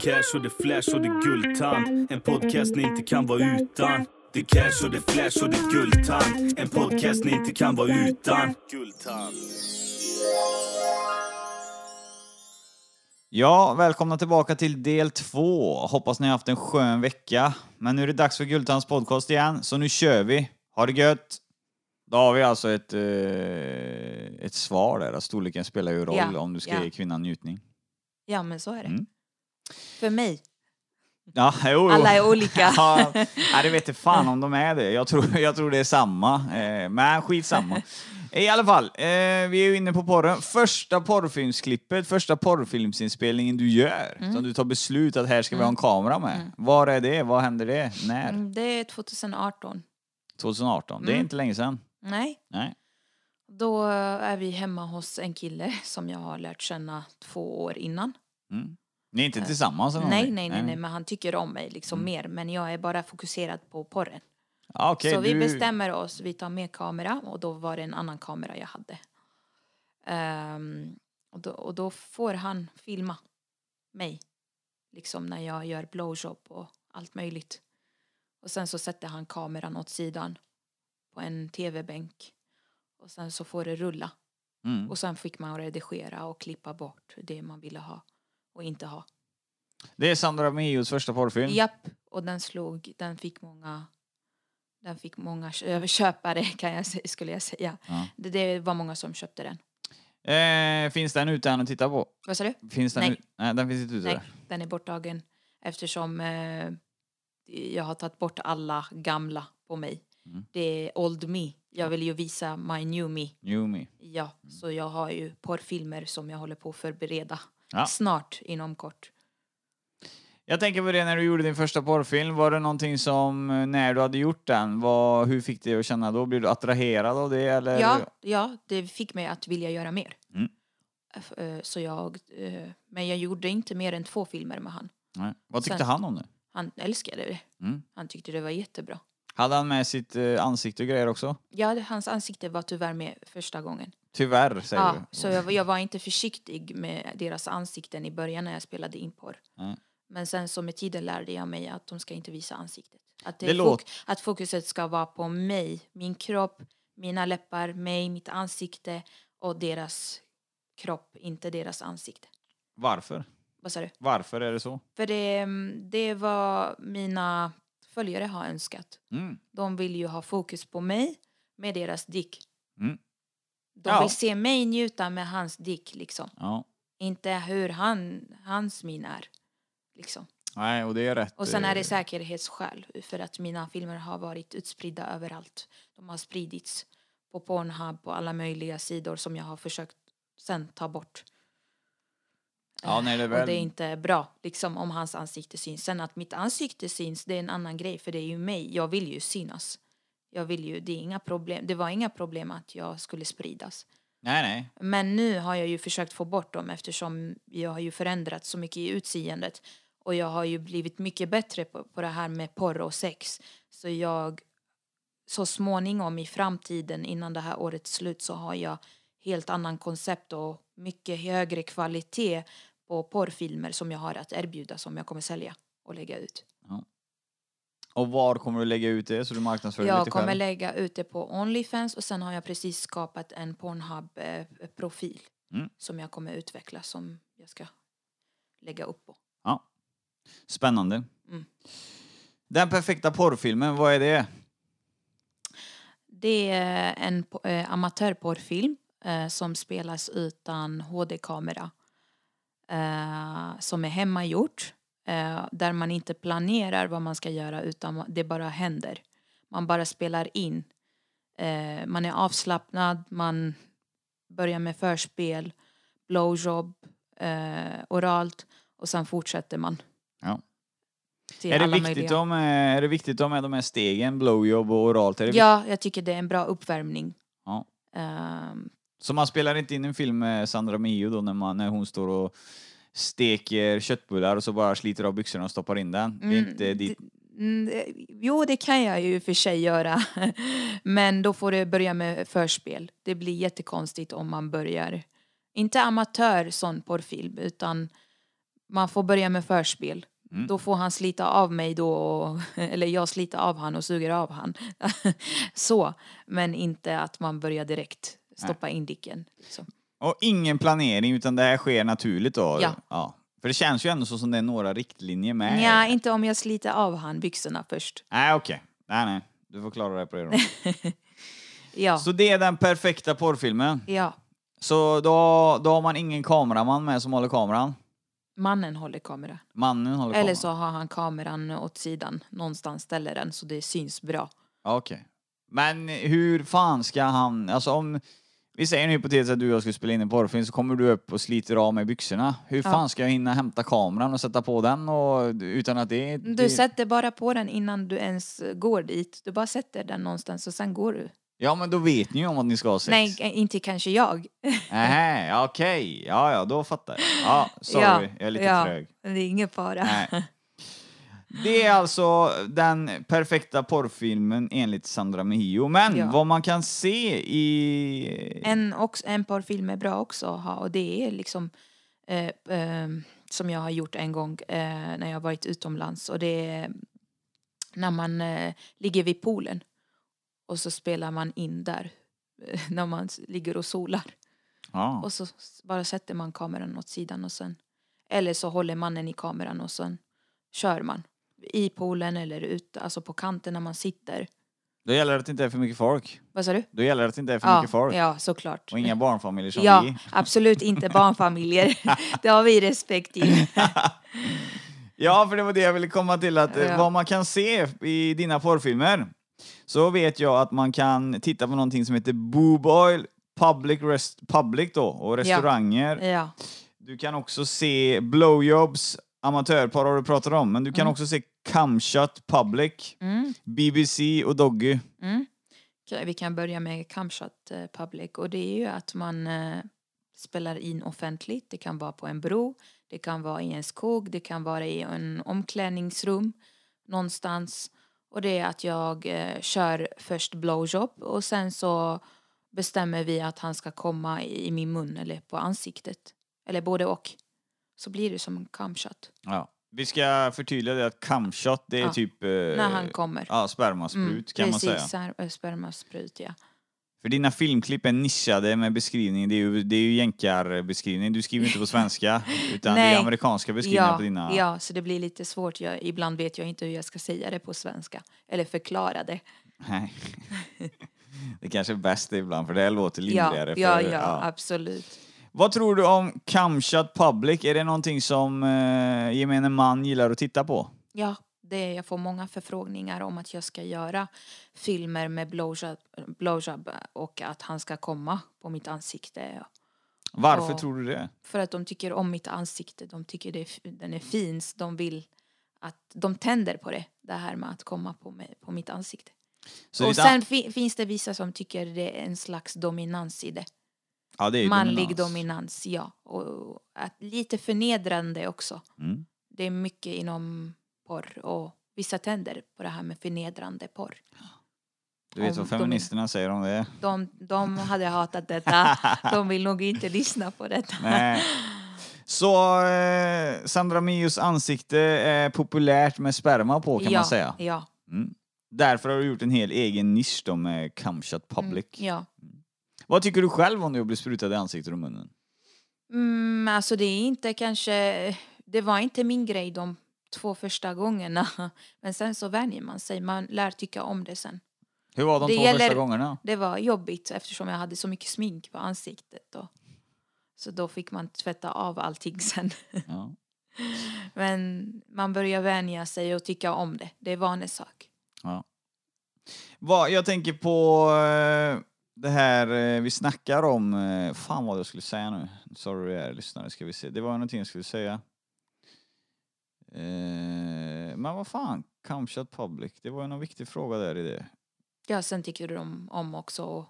cash och det flash och det guldtand. En podcast ni inte kan vara utan. Det cash och det flash och det guldtand. En podcast ni inte kan vara utan. Guldtand. Ja, välkomna tillbaka till del två. Hoppas ni har haft en skön vecka. Men nu är det dags för Gultans podcast igen, så nu kör vi. Ha det gött! Då har vi alltså ett, eh, ett svar där, att storleken spelar ju roll Ja, om du ska ja. ge kvinnan njutning. Ja, men så är det. Mm. För mig. Ja, jo. Alla är olika. ja, nej, det vet inte fan om de är det. Jag tror, jag tror det är samma. Eh, men skitsamma. I alla fall, eh, vi är ju inne på porren. Första porrfilmsklippet, första porrfilmsinspelningen du gör, Mm. som du tar beslut att här ska vi ha en kamera med. Var är det? Vad händer det? När? Mm, Det är 2018. 2018. Det är Mm. inte länge sedan. Nej, Nej. då är vi hemma hos en kille som jag har lärt känna två år innan. Mm. Ni är inte tillsammans eller Nej, nej, nej, nej, men han tycker om mig liksom Mm. mer. Men jag är bara fokuserad på porren. Ah, okej, så vi du... bestämmer oss, vi tar med kamera och då var det en annan kamera jag hade. Ehm, och, då, och då får han filma mig. Liksom när jag gör blowjob och allt möjligt. Och sen så sätter han kameran åt sidan på en tv-bänk. Och sen så får det rulla. Mm. Och sen fick man redigera och klippa bort det man ville ha och inte ha. Det är Sandra Meos första porrfilm. Japp, och den slog, den fick många den fick många kö- köpare kan jag, skulle jag säga. Ja. Det, det var många som köpte den. Eh, finns den ute än att titta på? Vad sa du? Finns den Nej. ut- Nej, den finns inte ute Nej, där. den är borttagen eftersom eh, jag har tagit bort alla gamla på mig. Mm. Det är old me. Jag vill ju visa my new me. Yumi. Ja, så jag har ju porrfilmer som jag håller på att förbereda. Ja. Snart, inom kort. Jag tänker på det när du gjorde din första porrfilm. Var det någonting som, eh, när du hade gjort den, vad, hur fick det att känna då? Blev du attraherad av det eller? Ja, ja, det fick mig att vilja göra mer. Mm. Eh, Så jag, eh, men jag gjorde inte mer än två filmer med han. Nej. Vad tyckte Sen- han om det? Han älskade det. Mm. Han tyckte det var jättebra. Hade han med sitt ansikte och grejer också? Ja, hans ansikte var tyvärr med första gången. Tyvärr, säger Ja, du. så jag, jag var inte försiktig med deras ansikten i början när jag spelade in porr. Nej. Men sen så med tiden lärde jag mig att de ska inte visa ansiktet. Att, det Det fok- att fokuset ska vara på mig, min kropp, mina läppar, mig, mitt ansikte och deras kropp, inte deras ansikte. Varför? Vad sa du? Varför är det så? För det, det var mina följare har önskat. Mm. De vill ju ha fokus på mig med deras dick. Mm. De Ja. vill se mig njuta med hans dick liksom. Ja. Inte hur han, hans min är. Liksom. Nej, och det är rätt. Och sen är det eh, säkerhetsskäl för att mina filmer har varit utspridda överallt. De har spridits på Pornhub på alla möjliga sidor som jag har försökt sen ta bort. Ja, nej, det är väl... Och det är inte bra liksom om hans ansikte syns. Sen att mitt ansikte syns det är en annan grej för det är ju mig. Jag vill ju synas. Jag vill ju, det är inga problem. Det var inga problem att jag skulle spridas. Nej, nej. Men nu har jag ju försökt få bort dem eftersom jag har ju förändrats så mycket i utseendet. Och jag har ju blivit mycket bättre på, på det här med porr och sex. Så jag, så småningom i framtiden innan det här årets slut så har jag helt annan koncept och mycket högre kvalitet på porrfilmer som jag har att erbjuda som jag kommer sälja och lägga ut. Och var kommer du lägga ut det så du marknadsför Jag lite kommer själv? lägga ut det på Onlyfans och sen har jag precis skapat en Pornhub-profil Mm. som jag kommer utveckla som jag ska lägga upp på. Ja. Spännande. Mm. Den perfekta porrfilmen, vad är det? Det är en eh, amatörporrfilm eh, som spelas utan HD-kamera. Eh, som är hemmagjort. Eh, där man inte planerar vad man ska göra utan det bara händer. Man bara spelar in. Eh, man är avslappnad, man börjar med förspel, blowjob, eh, oralt och sen fortsätter man. Ja. Till Är det, viktigt eh, är det viktigt med de här stegen, blowjob och oralt? Ja, jag tycker det är en bra uppvärmning. Ja. Ehm, Så man spelar inte in en film med Sandra Mio då när, man, när hon står och steker köttbullar och så bara sliter av byxorna och stoppar in den? Det är Mm, inte dit... mm, jo, det kan jag ju för sig göra. Men då får det börja med förspel. Det blir jättekonstigt om man börjar, inte amatör sån porrfilm, utan man får börja med förspel. Mm. Då får han slita av mig då, och, eller jag sliter av han och suger av han. Så, men inte att man börjar direkt stoppa in dicken. Liksom. Och ingen planering utan det här sker naturligt då? Ja. För det känns ju ändå så som det är några riktlinjer med. Ja, inte om jag sliter av han byxorna först. Nej okej. Nej nej. Du får klara det på det. Ja, Så det är den perfekta porrfilmen. ja. Så då, då har man ingen kameraman med som håller kameran? Mannen håller kamera. Mannen håller Eller kameran? så har han kameran åt sidan. Någonstans ställer den så det syns bra. Ja, Okej. Men hur fan ska han, alltså om vi säger en hypotes att du och jag skulle spela in en porrfilm så kommer du upp och sliter av mig byxorna. Hur fan ska jag hinna hämta kameran och sätta på den och, utan att det... Du det... sätter bara på den innan du ens går dit. Du bara sätter den någonstans och sen går du. Ja men då vet ni ju om att ni ska ha sex. Nej, eh, inte kanske jag. Nähä, okej. Ja ja, då fattar jag. Ja, sorry. Ja, jag är lite ja. trög. Det är ingen fara. Nej. Det är alltså den perfekta porrfilmen enligt Sandra Mejio. Men Ja. vad man kan se i... En, också, en porrfilm är bra också att ha och det är liksom eh, eh, som jag har gjort en gång eh, när jag varit utomlands och det är när man eh, ligger vid poolen och så spelar man in där eh, när man ligger och solar Ja. och så bara sätter man kameran åt sidan och sen eller så håller mannen i kameran och sen kör man i poolen eller ute, alltså på kanten när man sitter. Då gäller det att det inte är för mycket folk. Vad sa du? Då gäller det att det inte är för Ja, mycket folk. ja, såklart. Och inga barnfamiljer som Ja, vi. absolut inte barnfamiljer. det har vi respekt till. Ja, för det var det jag ville komma till. Att eh, Ja. vad man kan se i dina porrfilmer så vet jag att man kan titta på någonting som heter Boob Oil Public, rest, public då, och restauranger. Ja, Du kan också se blowjobs, amatörpar har du pratat om, men du kan också se Camshot Public, mm, BBC och Doggy. mm. Vi kan börja med Camshot eh, Public och det är ju att man eh, spelar in offentligt. Det kan vara på en bro, det kan vara i en skog, det kan vara i en omklädningsrum någonstans. Och det är att jag eh, kör först blowjob och sen så bestämmer vi att han ska komma i i min mun eller på ansiktet. Eller både och. Så blir det som en camshot. Ja. Vi ska förtydliga det att Camshot, det är Ja, typ... Eh, När han kommer. Ja, spermasprut kan man Precis, säga. säga. Precis, spermasprut ja. För dina filmklipp är nischade med beskrivning, det är ju, det är ju jänkarbeskrivning. Du skriver inte på svenska, utan det är amerikanska beskrivningar Ja, på dina... ja, så det blir lite svårt. Jag, ibland vet jag inte hur jag ska säga det på svenska. Eller förklara det. Nej. Det kanske är bäst ibland, för det låter Ja, lindrigare. ja, för, ja, absolut. Vad tror du om Camshot Public? Är det någonting som eh, gemene man gillar att titta på? Ja, det, jag får många förfrågningar om att jag ska göra filmer med blowjob, blowjob och att han ska komma på mitt ansikte. Varför Ja. tror du det? För att de tycker om mitt ansikte. De tycker det, den är fin. De vill att de tänder på det. Det här med att komma på, mig, på mitt ansikte. Så och sen finns det vissa som tycker det är en slags dominans i det. Ja, Manlig dominans. dominans, ja. Och att lite förnedrande också. Mm. Det är mycket inom porr och vissa tänder på det här med förnedrande porr. Du vet Om vad feministerna säger om det? De, de hade hatat detta. De vill nog inte lyssna på detta. Nej. Så eh, Sandra Mios ansikte är populärt med sperma på kan ja, man säga. Ja. Mm. Därför har du gjort en hel egen nisch då med Camshot Public. Mm, ja. Vad tycker du själv om du blir sprutad i ansiktet och munnen? Mm, alltså det är inte kanske, det var inte min grej de två första gångerna. Men sen så vänjer man sig, man lär tycka om det sen. Hur var de Det två gäller- första gångerna? Det var jobbigt eftersom jag hade så mycket smink på ansiktet. Och, så då fick man tvätta av allting sen. Ja. Men man börjar vänja sig och tycka om det. Det är vanesak. Ja. Vad, jag tänker på eh, det här eh, vi snackar om. eh, Fan vad jag skulle säga nu. Sorry er lyssnare, ska vi se. Det var någonting jag skulle säga. Eh, men vad fan, Camshot Public, det var ju någon viktig fråga där i det. Ja, sen tycker de om också att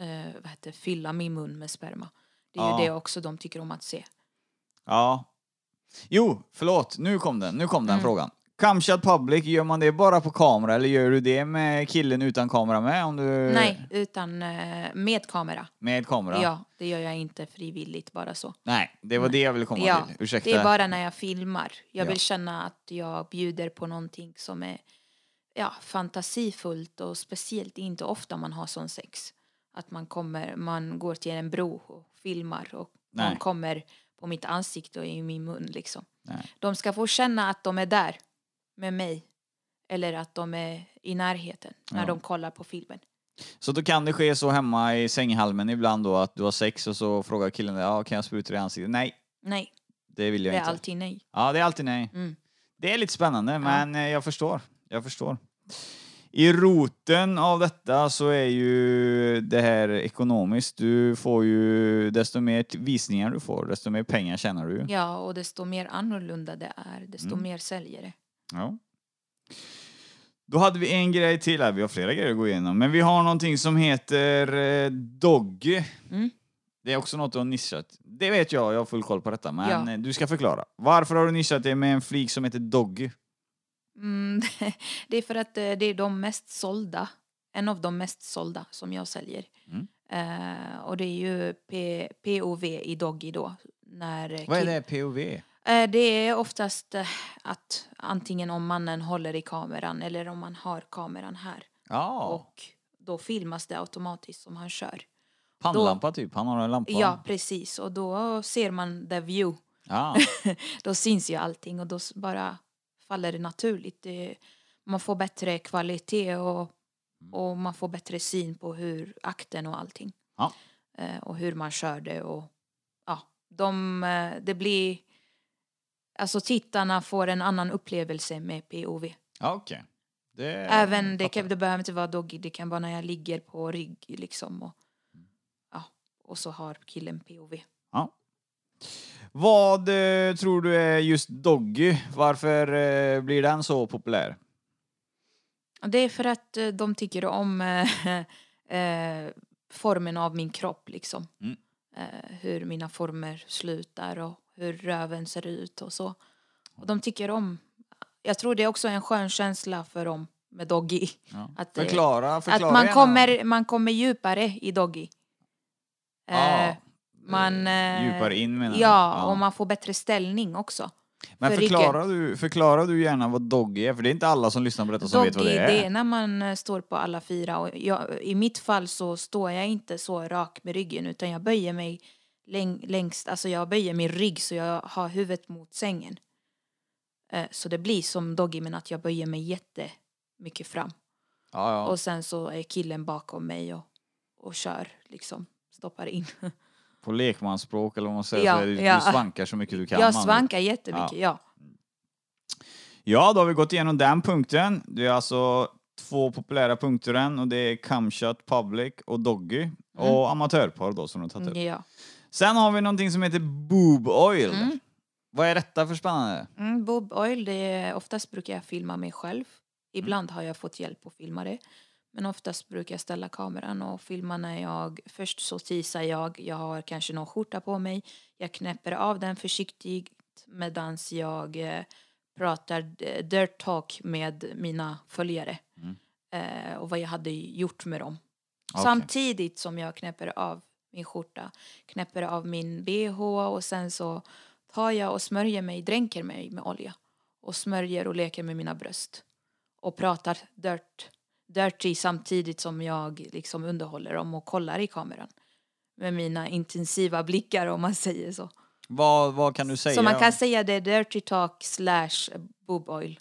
eh, vad heter, fylla min mun med sperma. Det är Ja. ju det också de tycker om att se. Ja. Jo, förlåt, nu kom den, nu kom den Mm. frågan. Camshot Public, gör man det bara på kamera eller gör du det med killen utan kamera med? Om du... Nej, utan eh, med kamera. Med kamera? Ja, det gör jag inte frivilligt bara så. Nej, det var det jag ville komma Ja, till. Ursäkta. det är bara när jag filmar. Jag Ja. vill känna att jag bjuder på någonting som är ja, fantasifullt och speciellt inte ofta man har sån sex. Att man kommer, man går till en bro och filmar och Nej. någon kommer på mitt ansikte och i min mun liksom. Nej. De ska få känna att de är där med mig. Eller att de är i närheten när Ja. de kollar på filmen. Så då kan det ske så hemma i sänghalmen ibland då att du har sex och så frågar killen ja, kan jag spruta dig i ansiktet? Nej, Nej, det vill jag det är inte. alltid nej. Ja, det är alltid nej. Mm. Det är lite spännande, men eh, jag förstår. Jag förstår. I roten av detta så är ju det här ekonomiskt. Du får ju, desto mer visningar du får, desto mer pengar tjänar du. Ja, och desto mer annorlunda det är, desto Mm. mer säljare. Ja. Då hade vi en grej till här, vi har flera grejer att gå igenom, men vi har någonting som heter eh, Doggy. Mm. Det är också något du har nischat. Det vet jag, jag har full koll på detta, men Ja. eh, du ska förklara. Varför har du nischat det med en flik som heter Doggy? Mm, det är för att eh, det är de mest sålda, en av de mest sålda som jag säljer. Mm. Eh, och det är ju P, POV i Doggy då. När Vad är det, POV? Eh, det är oftast eh, att antingen om mannen håller i kameran eller om man har kameran här. Ja, Och då filmas det automatiskt som han kör. pannlampa typ, han har en lampa. Ja, precis. Och då ser man the view. Ja. då syns ju allting och då bara faller det naturligt. Det, man får bättre kvalitet och, och man får bättre syn på hur akten och allting. Ja. Eh, och hur man kör det och ja, de, eh, det blir Alltså tittarna får en annan upplevelse med POV. Ja, okej. Det Även, det, kan, det behöver inte vara doggy, det kan vara när jag ligger på rygg liksom. Och, ja, och så har killen POV. Ja. Vad eh, tror du är just Doggy? Varför eh, blir den så populär? Det är för att eh, de tycker om eh, formen av min kropp liksom. Mm. Eh, hur mina former slutar och hur röven ser ut och så. Och de tycker om, jag tror det är också en skön känsla för dem med doggy. Ja. Att, eh, förklara, förklara att man gärna. kommer, man kommer djupare i doggy. Ja, Eh, man, eh, djupare in menar du? Ja, och man får bättre ställning också. Men för förklarar du, förklarar du gärna vad Doggy är? För det är inte alla som lyssnar på detta som vet vad Doggy, det är. det är när man eh, står på alla fyra. Och jag, I mitt fall så står jag inte så rak med ryggen utan jag böjer mig läng, längst, alltså jag böjer min rygg så jag har huvudet mot sängen. Eh, Så det blir som doggy men att jag böjer mig jättemycket fram. Ja, ja. Och sen så är killen bakom mig och, och kör liksom, stoppar in. På lekmansspråk eller vad man säger, Ja, så är det, ja. du svankar så mycket du kan. jag man. svankar jättemycket, ja. Ja, då har vi gått igenom den punkten. Det är alltså två populära punkter än och det är Camshot Public och Doggy. Och amatörpar då som du har tagit upp. ja. Sen har vi någonting som heter Boob Oil. Mm. Vad är detta för spännande? Mm, Bob Oil, det är, oftast brukar jag filma mig själv. Ibland har jag fått hjälp att filma det. Men oftast brukar jag ställa kameran och filma när jag... Först så teasar jag, jag har kanske någon skjorta på mig. Jag knäpper av den försiktigt medan jag eh, pratar dirt talk med mina följare. Eh, och vad jag hade gjort med dem. Okej. Samtidigt som jag knäpper av min skjorta, knäpper av min bh och sen så tar jag och smörjer mig, dränker mig med olja och smörjer och leker med mina bröst och pratar dirt, dirty samtidigt som jag liksom underhåller dem och kollar i kameran med mina intensiva blickar om man säger så. Vad, vad kan du säga? Så man kan säga det är dirty talk slash boob oil.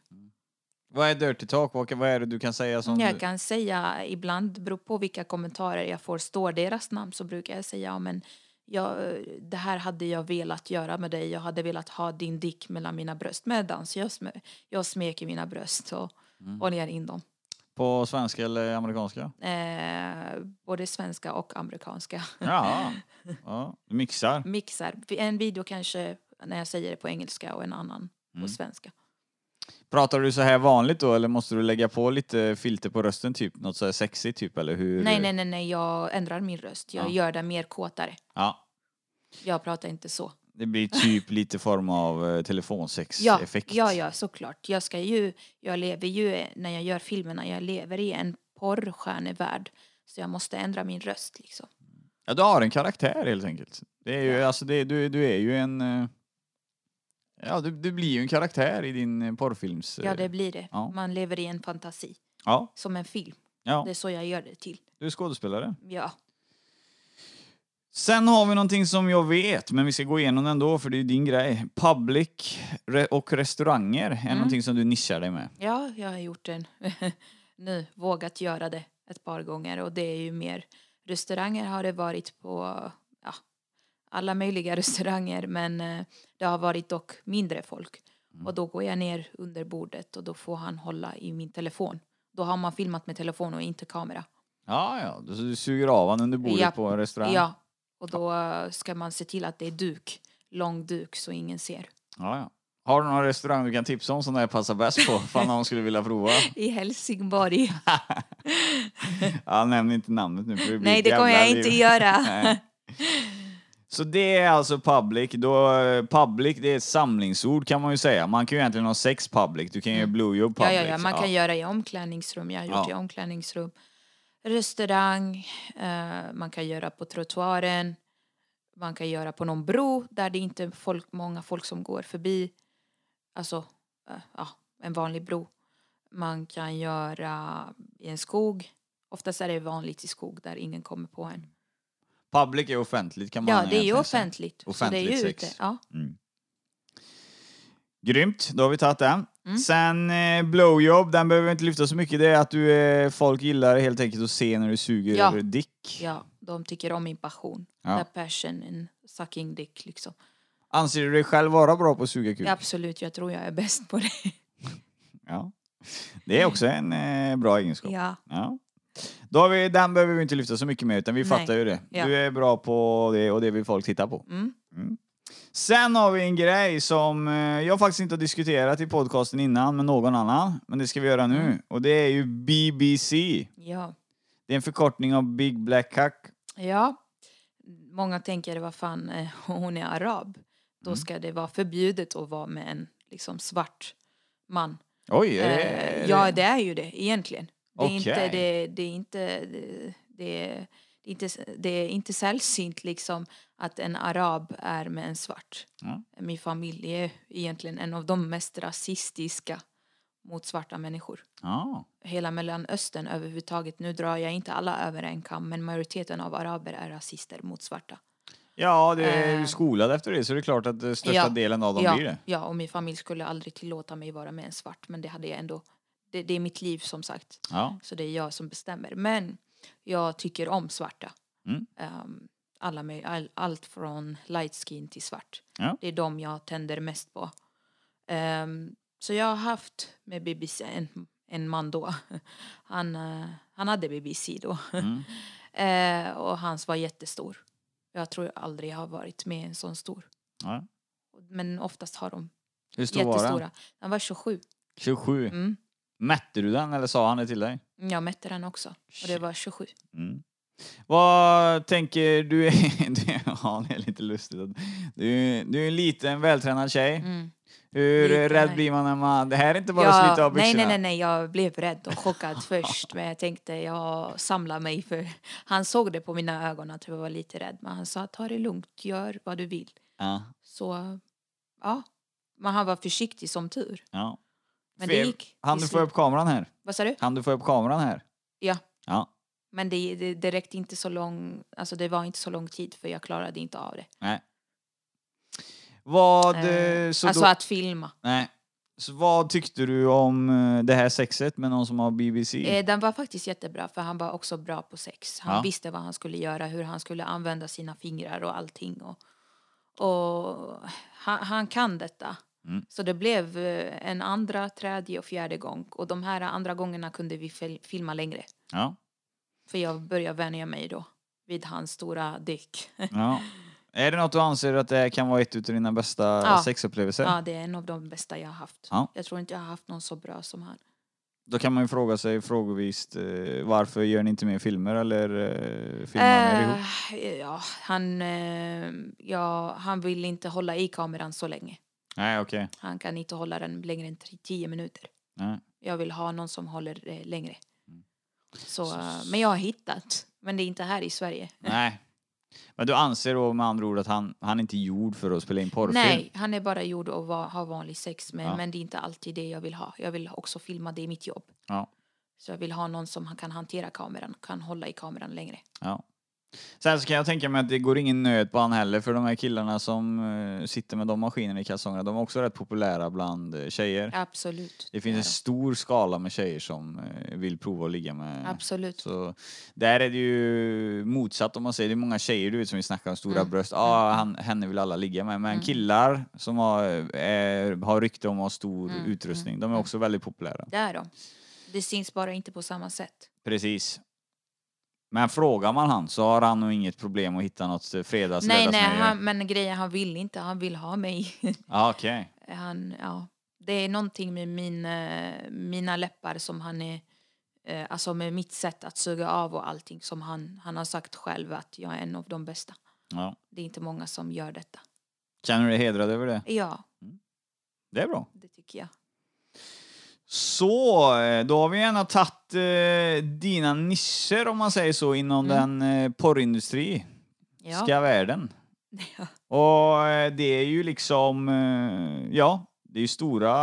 Vad är dirty talk? Vad, är det du kan säga som... Jag du... kan säga ibland, beror på vilka kommentarer jag får, står deras namn så brukar jag säga ja, men jag, det här hade jag velat göra med dig. Jag hade velat ha din dick mellan mina bröst medans jag, sm jag smeker mina bröst och Mm. oljar in dem. På svenska eller amerikanska? Eh, både svenska och amerikanska. Ja. ja. Mixar. Mixar. En video kanske när jag säger det på engelska och en annan Mm. på svenska. Pratar du så här vanligt då eller måste du lägga på lite filter på rösten typ? Något så här sexigt typ eller hur? Nej, nej, nej, nej, jag ändrar min röst. Jag Ja. gör den mer kåtare. Ja. Jag pratar inte så. Det blir typ lite form av eh, Ja, telefonsex-effekt. ja, ja, såklart. Jag ska ju, jag lever ju, när jag gör filmerna, jag lever i en porrstjärnevärld. Så jag måste ändra min röst liksom. Ja, du har en karaktär helt enkelt. Det är ju, alltså det, du, du är ju en... eh, Ja, du, du blir ju en karaktär i din eh, porrfilms... eh, Ja, det blir det. ja. Man lever i en fantasi. ja, Som en film. ja, Det är så jag gör det till. du är skådespelare. Ja. Sen har vi någonting som jag vet, men vi ska gå igenom ändå för det är din grej. Public och restauranger är någonting som du nischar dig med. Ja, jag har gjort den nu, vågat göra det ett par gånger och det är ju mer restauranger har det varit på alla möjliga restauranger men eh, det har varit dock mindre folk och då går jag ner under bordet och då får han hålla i min telefon. Då har man filmat med telefon och inte kamera. Ja, ja, du, du suger av han under bordet Ja, på en restaurang. Ja, och då ska man se till att det är duk, lång duk så ingen ser. ja, ja. Har du någon restaurang du kan tipsa om som det här passar bäst på? Fan någon skulle vilja prova. I Helsingborg. Ja, nämn inte namnet nu för det blir Nej, det kommer jag inte liv. göra. Så det är alltså public. Då, public det är ett samlingsord kan man ju säga. Man kan ju egentligen ha sex public. Du kan ju blue job public. Ja, ja, ja, man kan göra i omklädningsrum. Jag har gjort Ja. i omklädningsrum. Restaurang, eh, man kan göra på trottoaren. Man kan göra på någon bro där det inte är folk, många folk som går förbi. Alltså, eh, ja, en vanlig bro. Man kan göra i en skog. Oftast är det vanligt i skog där ingen kommer på en. Public är offentligt kan man Ja, det är ju säga. offentligt. så det Offentligt är ju sex. ute. Ja. Grymt, då har vi tagit den. Mm. Sen eh, blowjob, den behöver vi inte lyfta så mycket. Det är att du, eh, folk gillar helt enkelt att se när du suger Ja. dick. ja, de tycker om min passion. Ja. The passion in sucking dick liksom. Anser du dig själv vara bra på att suga kuk? Ja, absolut, jag tror jag är bäst på det. Ja. Det är också en eh, bra egenskap. Ja. Ja. Då har vi, den behöver vi inte lyfta så mycket mer utan vi Nej. fattar ju det. Ja. Du är bra på det och det vill folk titta på. Mm. Sen har vi en grej som eh, jag faktiskt inte har diskuterat i podcasten innan med någon annan, men det ska vi göra nu. Mm. Och det är ju BBC. Ja. Det är en förkortning av Big Black Cock. ja. Många tänker, vad fan, eh, hon är arab. Då Mm. ska det vara förbjudet att vara med en liksom, svart man. Oj, är det, Eh, är ja, det är ju det egentligen. Det är inte, Okej. det, det är inte, det, det, är, inte, det är inte sällsynt liksom att en arab är med en svart. Ja. Min familj är egentligen en av de mest rasistiska mot svarta människor. Ja. Hela Mellanöstern överhuvudtaget, nu drar jag inte alla över en kam, men majoriteten av araber är rasister mot svarta. ja, det är du Eh. skolad efter det så det är klart att största Ja. delen av dem ja, blir det. Ja, och min familj skulle aldrig tillåta mig vara med en svart, men det hade jag ändå. Det, det är mitt liv som sagt. Ja. Så det är jag som bestämmer. Men jag tycker om svarta. Mm. Ehm, alla möj- all, allt från light skin till svart. Ja. Det är de jag tänder mest på. Ehm, så jag har haft med BBC en, en man då. Han, eh, han hade BBC då. Mm. Eh, och hans var jättestor. Jag tror jag aldrig har varit med en sån stor. Ja. Men oftast har de Hur stor var den? jättestora. Den var 27. 27. Mm. Mätte du den eller sa han det till dig? Jag mätte den också. Och det var 27. Mm. Vad tänker du? Är, du ja, det är lite lustigt. Du, du är en liten vältränad tjej. Mm. Hur Lite, rädd nej. blir man när man... Det här är inte bara att slita av nej, byxorna. nej, nej, nej, jag blev rädd och chockad först. Men jag tänkte jag samlar mig för han såg det på mina ögon att jag var lite rädd. Men han sa ta det lugnt, gör vad du vill. Ja, Så ja, men han var försiktig som tur. ja. Men det gick. Han du få upp kameran här? Vad sa du? Han du få upp kameran här? Ja. Ja, Men det, det, det räckte inte så lång, alltså det var inte så lång tid för jag klarade inte av det. nej. Vad... Eh, eh, så alltså då, att filma. Nej. Så vad tyckte du om eh, det här sexet med någon som har BBC? Eh, den var faktiskt jättebra för han var också bra på sex. Han Ja. visste vad han skulle göra, hur han skulle använda sina fingrar och allting. Och, och han, han kan detta. Mm. Så det blev eh, en andra, tredje och fjärde gång. Och de här andra gångerna kunde vi fil- filma längre. Ja. För jag började vänja mig då vid hans stora dick. ja. Är det något du anser att det kan vara ett av dina bästa Ja. sexupplevelser? ja, det är en av de bästa jag har haft. Ja. Jag tror inte jag har haft någon så bra som han. Då kan man ju fråga sig frågevisst eh, varför gör ni inte mer filmer eller eh, filmar ihop? Eh, ja, han, ja, han vill inte hålla i kameran så länge. Nej, okej. Han kan inte hålla den längre än t- tio minuter. Nej. Jag vill ha någon som håller eh, längre. Mm. Så, eh, men jag har hittat. Men det är inte här i Sverige. Nej. Men du anser då med andra ord att han, han är inte gjord för att spela in porrfilm? Nej, han är bara gjord att va- ha vanlig sex. Men, Ja. men det är inte alltid det jag vill ha. Jag vill också filma det i mitt jobb. Ja. Så jag vill ha någon som kan hantera kameran, kan hålla i kameran längre. Ja. Sen så kan jag tänka mig att det går ingen nöd på han heller för de här killarna som eh, sitter med de maskinerna i kalsongerna, de är också rätt populära bland eh, tjejer. Absolut. Det finns en stor skala med tjejer som eh, vill prova att ligga med. Absolut. Så där är det ju motsatt om man säger. Det är många tjejer du vet som vi snackar om stora bröst. Ja, ah, han, henne vill alla ligga med. Men killar som har, är, har rykte om att ha stor utrustning, de är också väldigt populära. Det är de. Det syns bara inte på samma sätt. Precis. Men frågar man han så har han nog inget problem att hitta något eh, fredags nej, nej, han, men grejen, han vill inte. Han vill ha mig. Ja, okej. han, ja. Det är någonting med min, eh, mina läppar som han är... eh, Alltså med mitt sätt att suga av och allting som han, han har sagt själv att jag är en av de bästa. Ja. Det är inte många som gör detta. Känner du dig hedrad över det? Ja, Det är bra. det tycker jag. Så, eh, då har vi gärna tagit eh, dina nischer om man säger så inom den eh, porrindustri. Ja. Ska världen. Ja. Och eh, det är ju liksom, eh, ja, det är ju stora,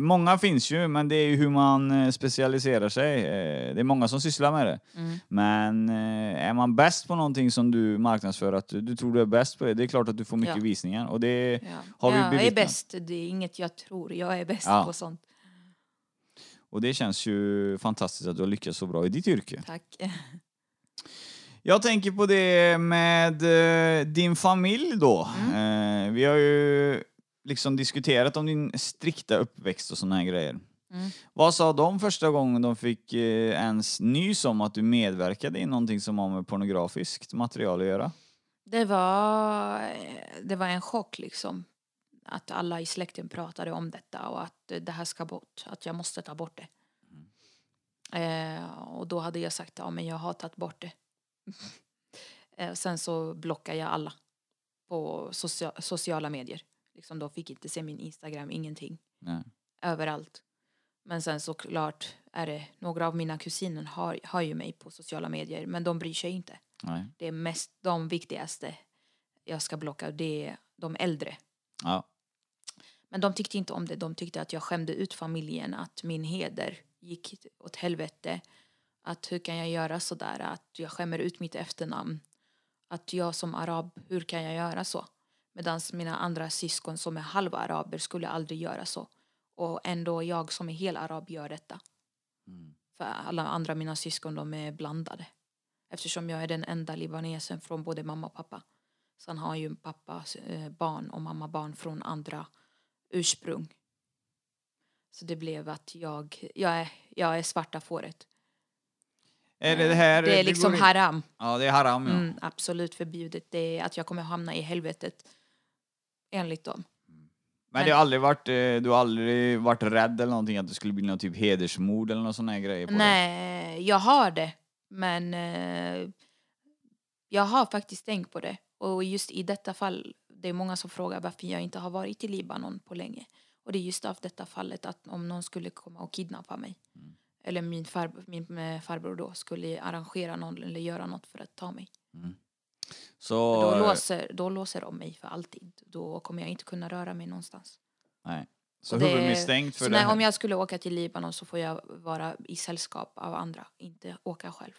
många finns ju, men det är ju hur man eh, specialiserar sig. Eh, Det är många som sysslar med det. Mm. Men är man bäst på någonting som du marknadsför, att du, tror du är bäst på det, det är klart att du får mycket Ja. visningar. Och det Ja. har vi jag är bevittnat. bäst. Det är inget jag tror. Jag är bäst Ja. på sånt. Och det känns ju fantastiskt att du har lyckats så bra i ditt yrke. Tack. Jag tänker på det med eh, din familj då. Mm. Eh, vi har ju liksom diskuterat om din strikta uppväxt och såna här grejer. Mm. Vad sa de första gången de fick eh, ens nys om att du medverkade i någonting som har med pornografiskt material att göra? Det var, det var en chock liksom. Att alla i släkten pratade om detta och att det här ska bort. Att jag måste ta bort det. Eh, och då hade jag sagt ja men jag har tagit bort det. eh, sen så blockade jag alla på socia- sociala medier. Liksom de fick inte se min Instagram, ingenting. Nej. Överallt. Men sen såklart är det några av mina kusiner har, har ju mig på sociala medier men de bryr sig inte Nej. det är mest de viktigaste jag ska blocka, det är de äldre. Ja. Men de tyckte inte om det, de tyckte att jag skämde ut familjen, att min heder gick åt helvete. Att hur kan jag göra så där, att jag skämmer ut mitt efternamn. Att jag som arab, hur kan jag göra så? Medan mina andra syskon som är halva araber skulle aldrig göra så. Och ändå jag som är hel arab gör detta. För alla andra mina syskon de är blandade. Eftersom jag är den enda libanesen från både mamma och pappa. Sen har ju pappa eh, barn och mamma barn från andra ursprung. Så det blev att jag, jag, är, jag är svarta fåret. Är det, det här... Det är liksom går in- haram. Ja, det är haram ja. Mm, absolut förbjudet. Det är att jag kommer hamna i helvetet. Enligt dem. Men det har aldrig varit, eh, du har aldrig varit rädd eller någonting att det skulle bli någon typ hedersmord eller någon sån här grejer på? Nej, jag har det. Men eh, jag har faktiskt tänkt på det. Och just i detta fall, det är många som frågar varför jag inte har varit i Libanon på länge. Och det är just av detta fallet att om någon skulle komma och kidnappa mig. Eller min, far, min eh, farbror då skulle arrangera någon eller göra något för att ta mig. Så... Då låser, då låser de mig för alltid. Då kommer jag inte kunna röra mig någonstans. Nej. Så huvudmisstänkt för så det här. om jag skulle åka till Libanon så får jag vara i sällskap av andra, inte åka själv.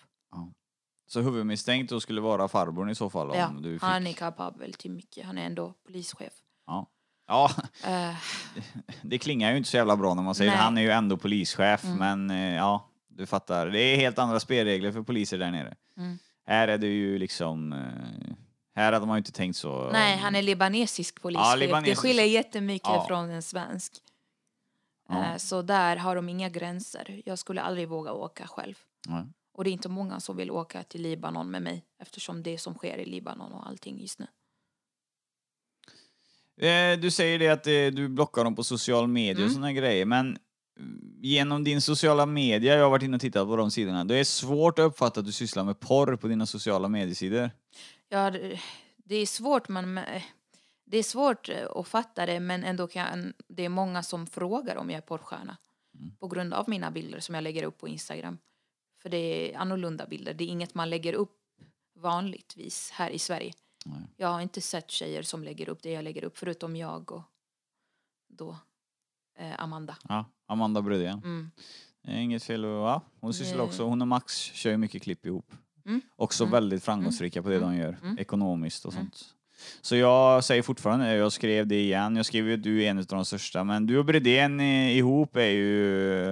Så huvudmisstänkt då skulle vara farbrorn i så fall? Om Ja, du fick... han är kapabel till mycket. Han är ändå polischef. ja. ja, Eh, det klingar ju inte så jävla bra när man säger Nej. Mm. Han är ju ändå polischef, men eh, ja, du fattar. Det är helt andra spelregler för poliser där nere. Mm. Här är det ju liksom... Eh, här hade man ju inte tänkt så. nej, han är libanesisk polischef. libanesisk. Det skiljer jättemycket Ja. från en svensk. Ja. Så där har de inga gränser. Jag skulle aldrig våga åka själv. Nej. Och det är inte många som vill åka till Libanon med mig eftersom det som sker i Libanon och allting just nu. Eh, du säger det att eh, du blockar dem på social media och Mm. såna grejer, men genom din sociala media, jag har varit inne och tittat på de sidorna, det är svårt att uppfatta att du sysslar med porr på dina sociala mediesidor. Ja, det- är svårt man det är svårt eh, att fatta det men ändå kan det är många som frågar om jag är porrstjärna. På grund av mina bilder som jag lägger upp på Instagram. För det är annorlunda bilder. Det är inget man lägger upp vanligtvis här i Sverige. Nej. Jag har inte sett tjejer som lägger upp det jag lägger upp förutom jag och då eh, Amanda. Ja, Amanda Brydén. Mm. Inget fel ja, hon sysslar Det- också, hon och Max kör ju mycket klipp ihop. Mm. Också Mm. väldigt framgångsrika på det de gör, Mm. ekonomiskt och Mm. sånt. Så jag säger fortfarande, jag skrev det igen, jag skrev ju att du är en av de största, men du och Bredén eh, ihop är ju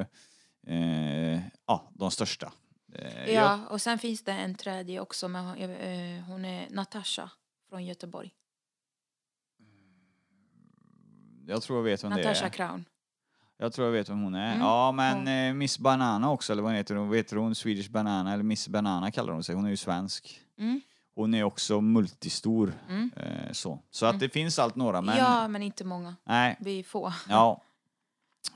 eh, ja, de största. Eh, jag- Ja, och sen finns det en tredje också. Men hon, eh, hon är Natasha från Göteborg. jag tror jag vet vem det Natasha är. Crown. Jag tror jag vet vem hon är. Mm. Ja, men eh, Miss Banana också, eller vad heter hon? Vet hon? Swedish Banana, eller Miss Banana kallar hon sig. Hon är ju svensk. Mm. Hon är också multistor. Mm. Eh, så så att det finns allt några, men Ja, men inte många. nej. Vi är få. Ja.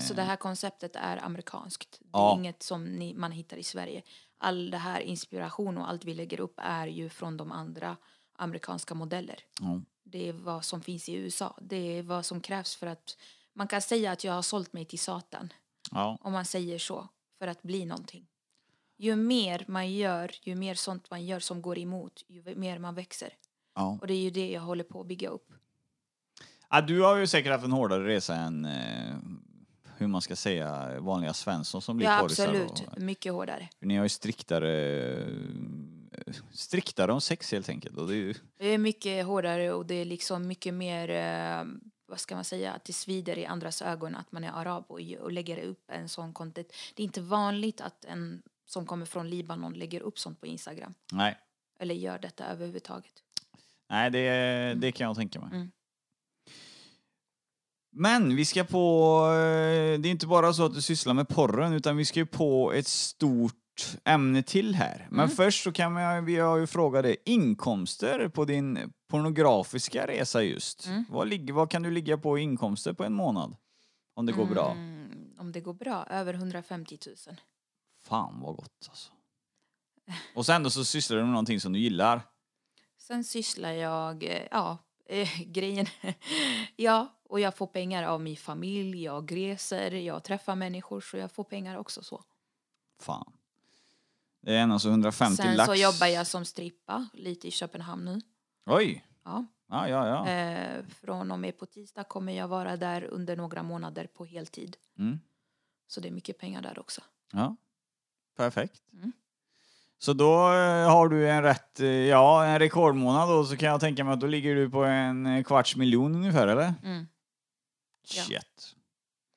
Så det här konceptet är amerikanskt. Det är Ja. inget som ni, man hittar i Sverige. All det här inspiration och allt vi lägger upp är ju från de andra amerikanska modeller. ja. Det är vad som finns i USA. Det är vad som krävs för att man kan säga att jag har sålt mig till Satan. ja. om man säger så, för att bli någonting. Ju mer man gör, ju mer sånt man gör som går emot, ju mer man växer. ja. Och det är ju det jag håller på att bygga upp. Ja, du har ju säkert haft en hårdare resa än eh, hur man ska säga vanliga Svensson som blir Ja, porrisar absolut. och- Mycket hårdare. Ni har ju striktare striktare om sex helt enkelt. Och det är ju, Det är mycket hårdare och det är liksom mycket mer, eh, vad ska man säga, att det svider i andras ögon att man är arab och, och lägger upp en sån content. Det är inte vanligt att en som kommer från Libanon lägger upp sånt på Instagram. nej, Eller gör detta överhuvudtaget. nej det, det kan jag tänka mig. Mm. Men vi ska på, eh, det är inte bara så att du sysslar med porren utan vi ska ju på ett stort ämne till här. Men Mm. först så kan man, vi har ju frågat dig, inkomster på din pornografiska resa just. Mm. Vad, ligger, vad kan du ligga på i inkomster på en månad? Om det går bra? Mm, om det går bra, över 150 000. Fan vad gott alltså. Och sen då så sysslar du med någonting som du gillar. Sen sysslar jag, eh, ja, eh, grejen, ja, och jag får pengar av min familj, jag reser, jag träffar människor så jag får pengar också så. Fan. Det är alltså 150 Sen lax. så jobbar jag som strippa lite i Köpenhamn nu. Oj! Ja. Ja, ja, ja. Eh, från och med på tisdag kommer jag vara där under några månader på heltid. Mm. Så det är mycket pengar där också. ja. Perfekt. Mm. Så då eh, har du en rätt, eh, ja en rekordmånad då så kan jag tänka mig att då ligger du på en eh, kvarts miljon ungefär eller? Mm. Ja. Shit.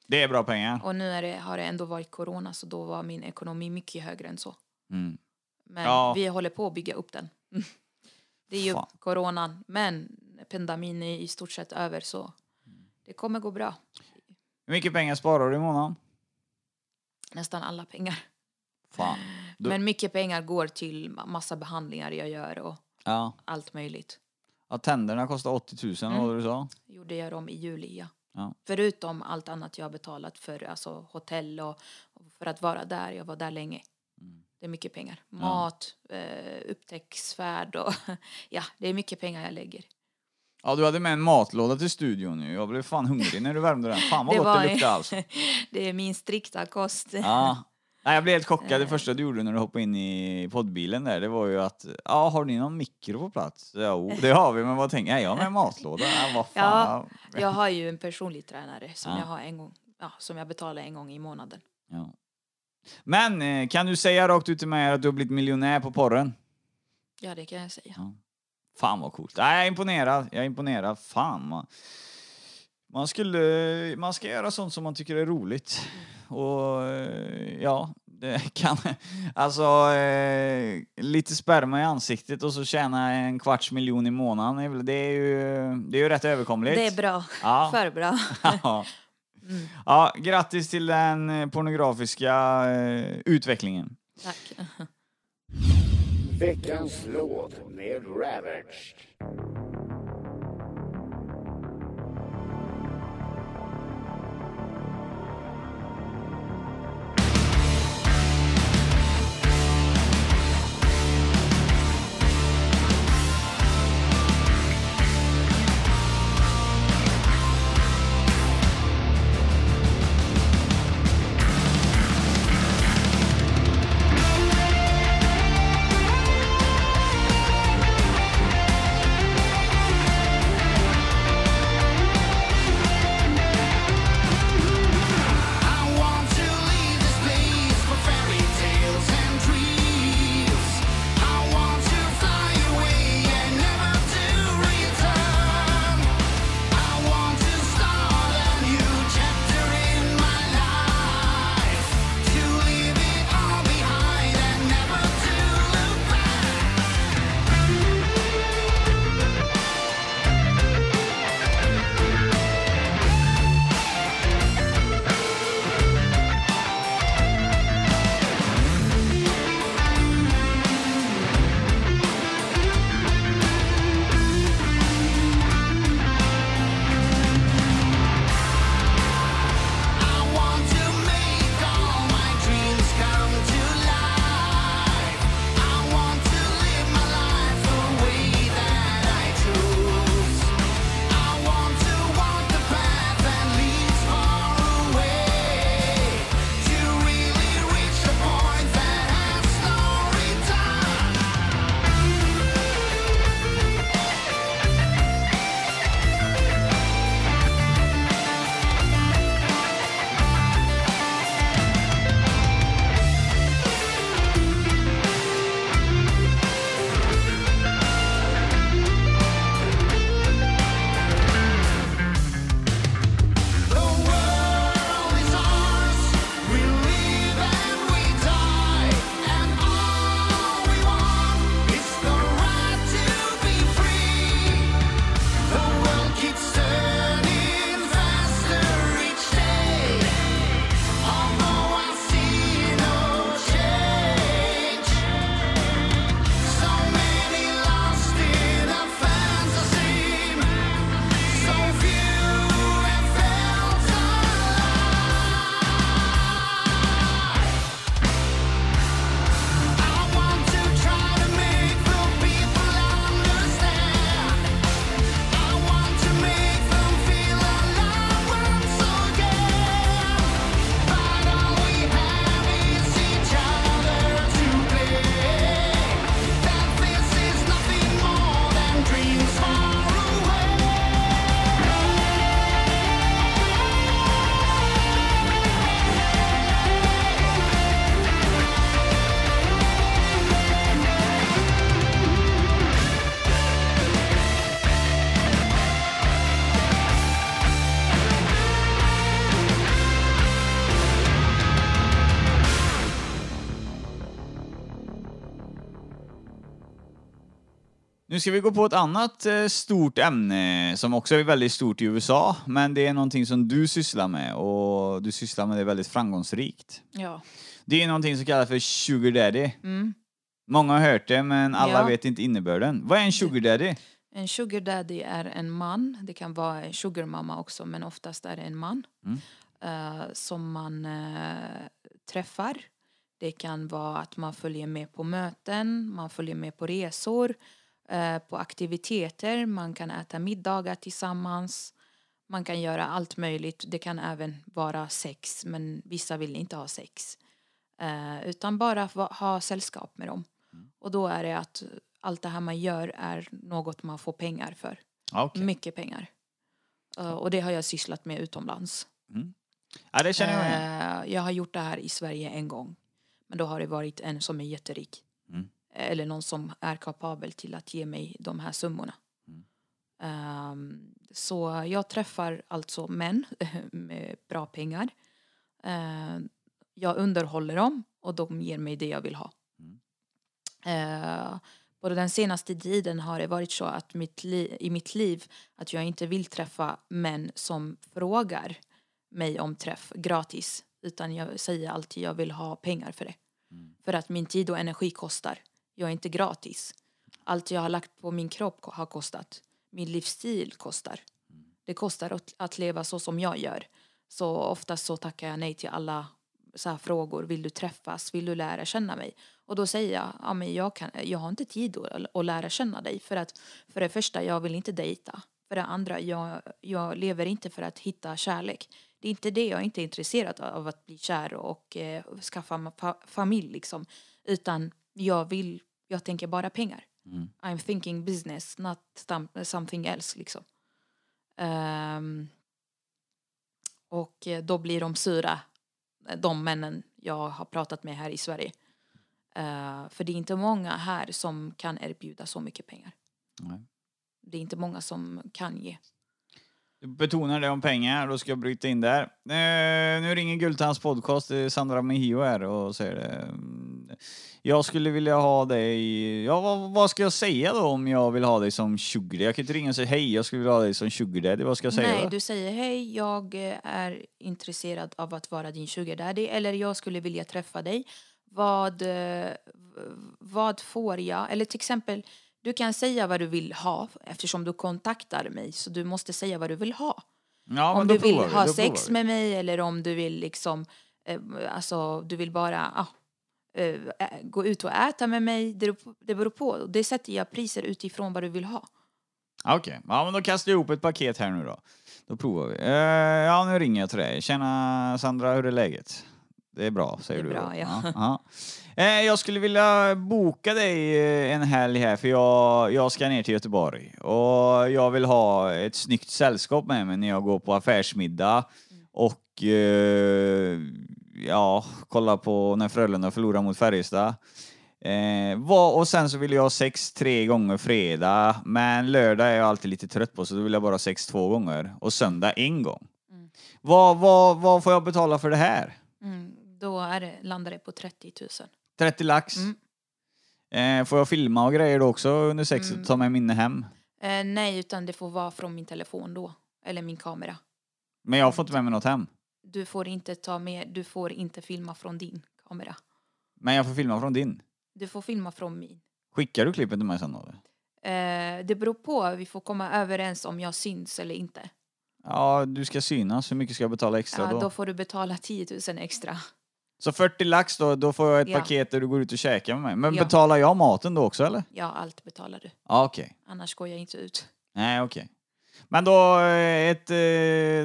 Det är bra pengar. Och nu det, har det ändå varit corona så då var min ekonomi mycket högre än så. Mm. Men Ja. vi håller på att bygga upp den. Det är ju Fan. coronan, men pandemin är i stort sett över så det kommer gå bra. Hur mycket pengar sparar du i månaden? Nästan alla pengar. Fan. Du- Men mycket pengar går till ma- massa behandlingar jag gör och Ja. allt möjligt. ja tänderna kostar 80 000 Mm. vad du sa? Gjorde jag dem i juli, ja. Ja. Förutom allt annat jag har betalat för alltså hotell och, och för att vara där. Jag var där länge. Mm. Det är mycket pengar. Mat, eh, upptäcktsfärd och ja, det är mycket pengar jag lägger. Ja, du hade med en matlåda till studion nu. Jag blev fan hungrig när du värmde den. Fan vad Det gott det luktade alltså. Det är min strikta kost. Ja. Nej, jag blev helt chockad. Eh. Det första du gjorde när du hoppade in i poddbilen där, det var ju att ja, har ni någon mikro på plats? Ja, Jo, det har vi, men vad tänker jag? Jag har med matlåda. Ja, vad fan. Ja. Jag har ju en personlig tränare som Ja. jag har en gång, ja, som jag betalar en gång i månaden. Ja. Men eh, kan du säga rakt ut till mig att du har blivit miljonär på porren? Ja, det kan jag säga. Ja. Fan vad coolt. Nej, jag är imponerad. Jag är imponerad. Fan man. Man skulle, man ska göra sånt som man tycker är roligt. Och eh, ja, det kan, alltså eh, lite sperma i ansiktet och så tjäna en kvarts miljon i månaden. Det är ju, det är ju rätt överkomligt. Det är bra. Ja. För bra. ja. ja, grattis till den eh, pornografiska eh, utvecklingen. Tack. Veckans låt med Ravaged. Ska vi gå på ett annat eh, stort ämne som också är väldigt stort i USA, men det är någonting som du sysslar med och du sysslar med det väldigt framgångsrikt. Ja. Det är någonting som kallas för sugar daddy. Många har hört det, men alla Mm. Ja. vet inte innebörden. Vad är en sugar daddy? En sugar daddy är en man. Det kan vara en sugar mamma också, men oftast är det en man. eh, som man eh, träffar. Det kan vara att man följer med på möten, man följer med på resor, eh, på aktiviteter, man kan äta middagar tillsammans. Man kan göra allt möjligt. Det kan även vara sex, men vissa vill inte ha sex. Eh, utan bara ha sällskap med dem. Och då är det att allt det här man gör är något man får pengar för. Ja, okej. Mycket pengar. Eh, och det har jag sysslat med utomlands. Ja, det känner jag igen. Eh, jag har gjort det här i Sverige en gång. Men då har det varit en som är jätterik. Mm. Eller någon som är kapabel till att ge mig de här summorna. Mm. Ehm, så jag träffar alltså män med bra pengar. Eh, jag underhåller dem och de ger mig det jag vill ha. Mm. Eh, på den senaste tiden har det varit så att mitt i mitt liv att jag inte vill träffa män som frågar mig om träff gratis. Utan jag säger alltid jag vill ha pengar för det. För att min tid och energi kostar. Jag är inte gratis. Allt jag har lagt på min kropp har kostat. Min livsstil kostar. Det kostar att, leva så som jag gör. Så oftast så tackar jag nej till alla så här frågor. Vill du träffas? Vill du lära känna mig? Och då säger jag, ja, men jag, kan, jag har inte tid att, att lära känna dig. För att för det första, jag vill inte dejta. För det andra, jag, jag lever inte för att hitta kärlek. Det är inte det, jag är inte intresserad av att bli kär och eh, skaffa fa- familj liksom. Utan jag vill, jag tänker bara pengar. I'm thinking business, not some- something else liksom. Ehm, och eh, då blir de sura, eh, de männen jag har pratat med här i Sverige. Eh, för det är inte många här som kan erbjuda så mycket pengar. Nej. Det är inte många som kan ge. Du betonar det om pengar, då ska jag bryta in där. Eh, nu ringer Gultans podcast, Sandra Mejio här och säger det. Jag skulle vilja ha dig, ja vad, vad ska jag säga då om jag vill ha dig som sugar Jag kan inte ringa och säga hej, jag skulle vilja ha dig som sugar daddy. Vad ska jag säga Nej, då? du säger hej, jag eh, är intresserad av att vara din sugar daddy eller jag skulle vilja träffa dig. Vad, eh, vad får jag? Eller till exempel, du kan säga vad du vill ha eftersom du kontaktar mig så du måste säga vad du vill ha. Ja, om du vill vi, ha sex vi. med mig eller om du vill liksom, eh, alltså du vill bara ah, ä- gå ut och äta med mig. Det beror på- det beror på. Det sätter jag priser utifrån vad du vill ha. Okej, ja men då kastar jag ihop ett paket här nu då. Då provar vi. Eh, ja, nu ringer jag till dig. Tjena Sandra, hur är läget? Det är bra, säger Det är du. bra, då. ja. ja. Eh, jag skulle vilja boka dig eh, en helg här för jag, jag ska ner till Göteborg. Och jag vill ha ett snyggt sällskap med mig när jag går på affärsmiddag. Och eh, ja, kolla på när Frölunda förlorar mot Färjestad. Eh, vad, och sen så vill jag ha sex tre gånger fredag, men lördag är jag alltid lite trött på så då vill jag bara ha sex två gånger. Och söndag en gång. Vad, vad, vad får jag betala för det här? Mm, då är det, landar det på 30 000. 30 lax? Mm. Eh, får jag filma och grejer då också under sexet och ta med minne hem? Eh, nej, utan det får vara från min telefon då. Eller min kamera. Men jag får inte med mig något hem. Du får inte ta med, du får inte filma från din kamera. Men jag får filma från din. Du får filma från min. Skickar du klippet till mig sen då? Eh, det beror på, vi får komma överens om jag syns eller inte. Ja, du ska synas. Hur mycket ska jag betala extra Ja, då? då får du betala 10 000 extra. Så 40 lax då, då får jag ett Ja. paket där du går ut och käkar med mig. Men Ja. betalar jag maten då också eller? Ja, allt betalar du. Ja, okej. Annars går jag inte ut. Nej, okej. Men då, eh, ett, eh,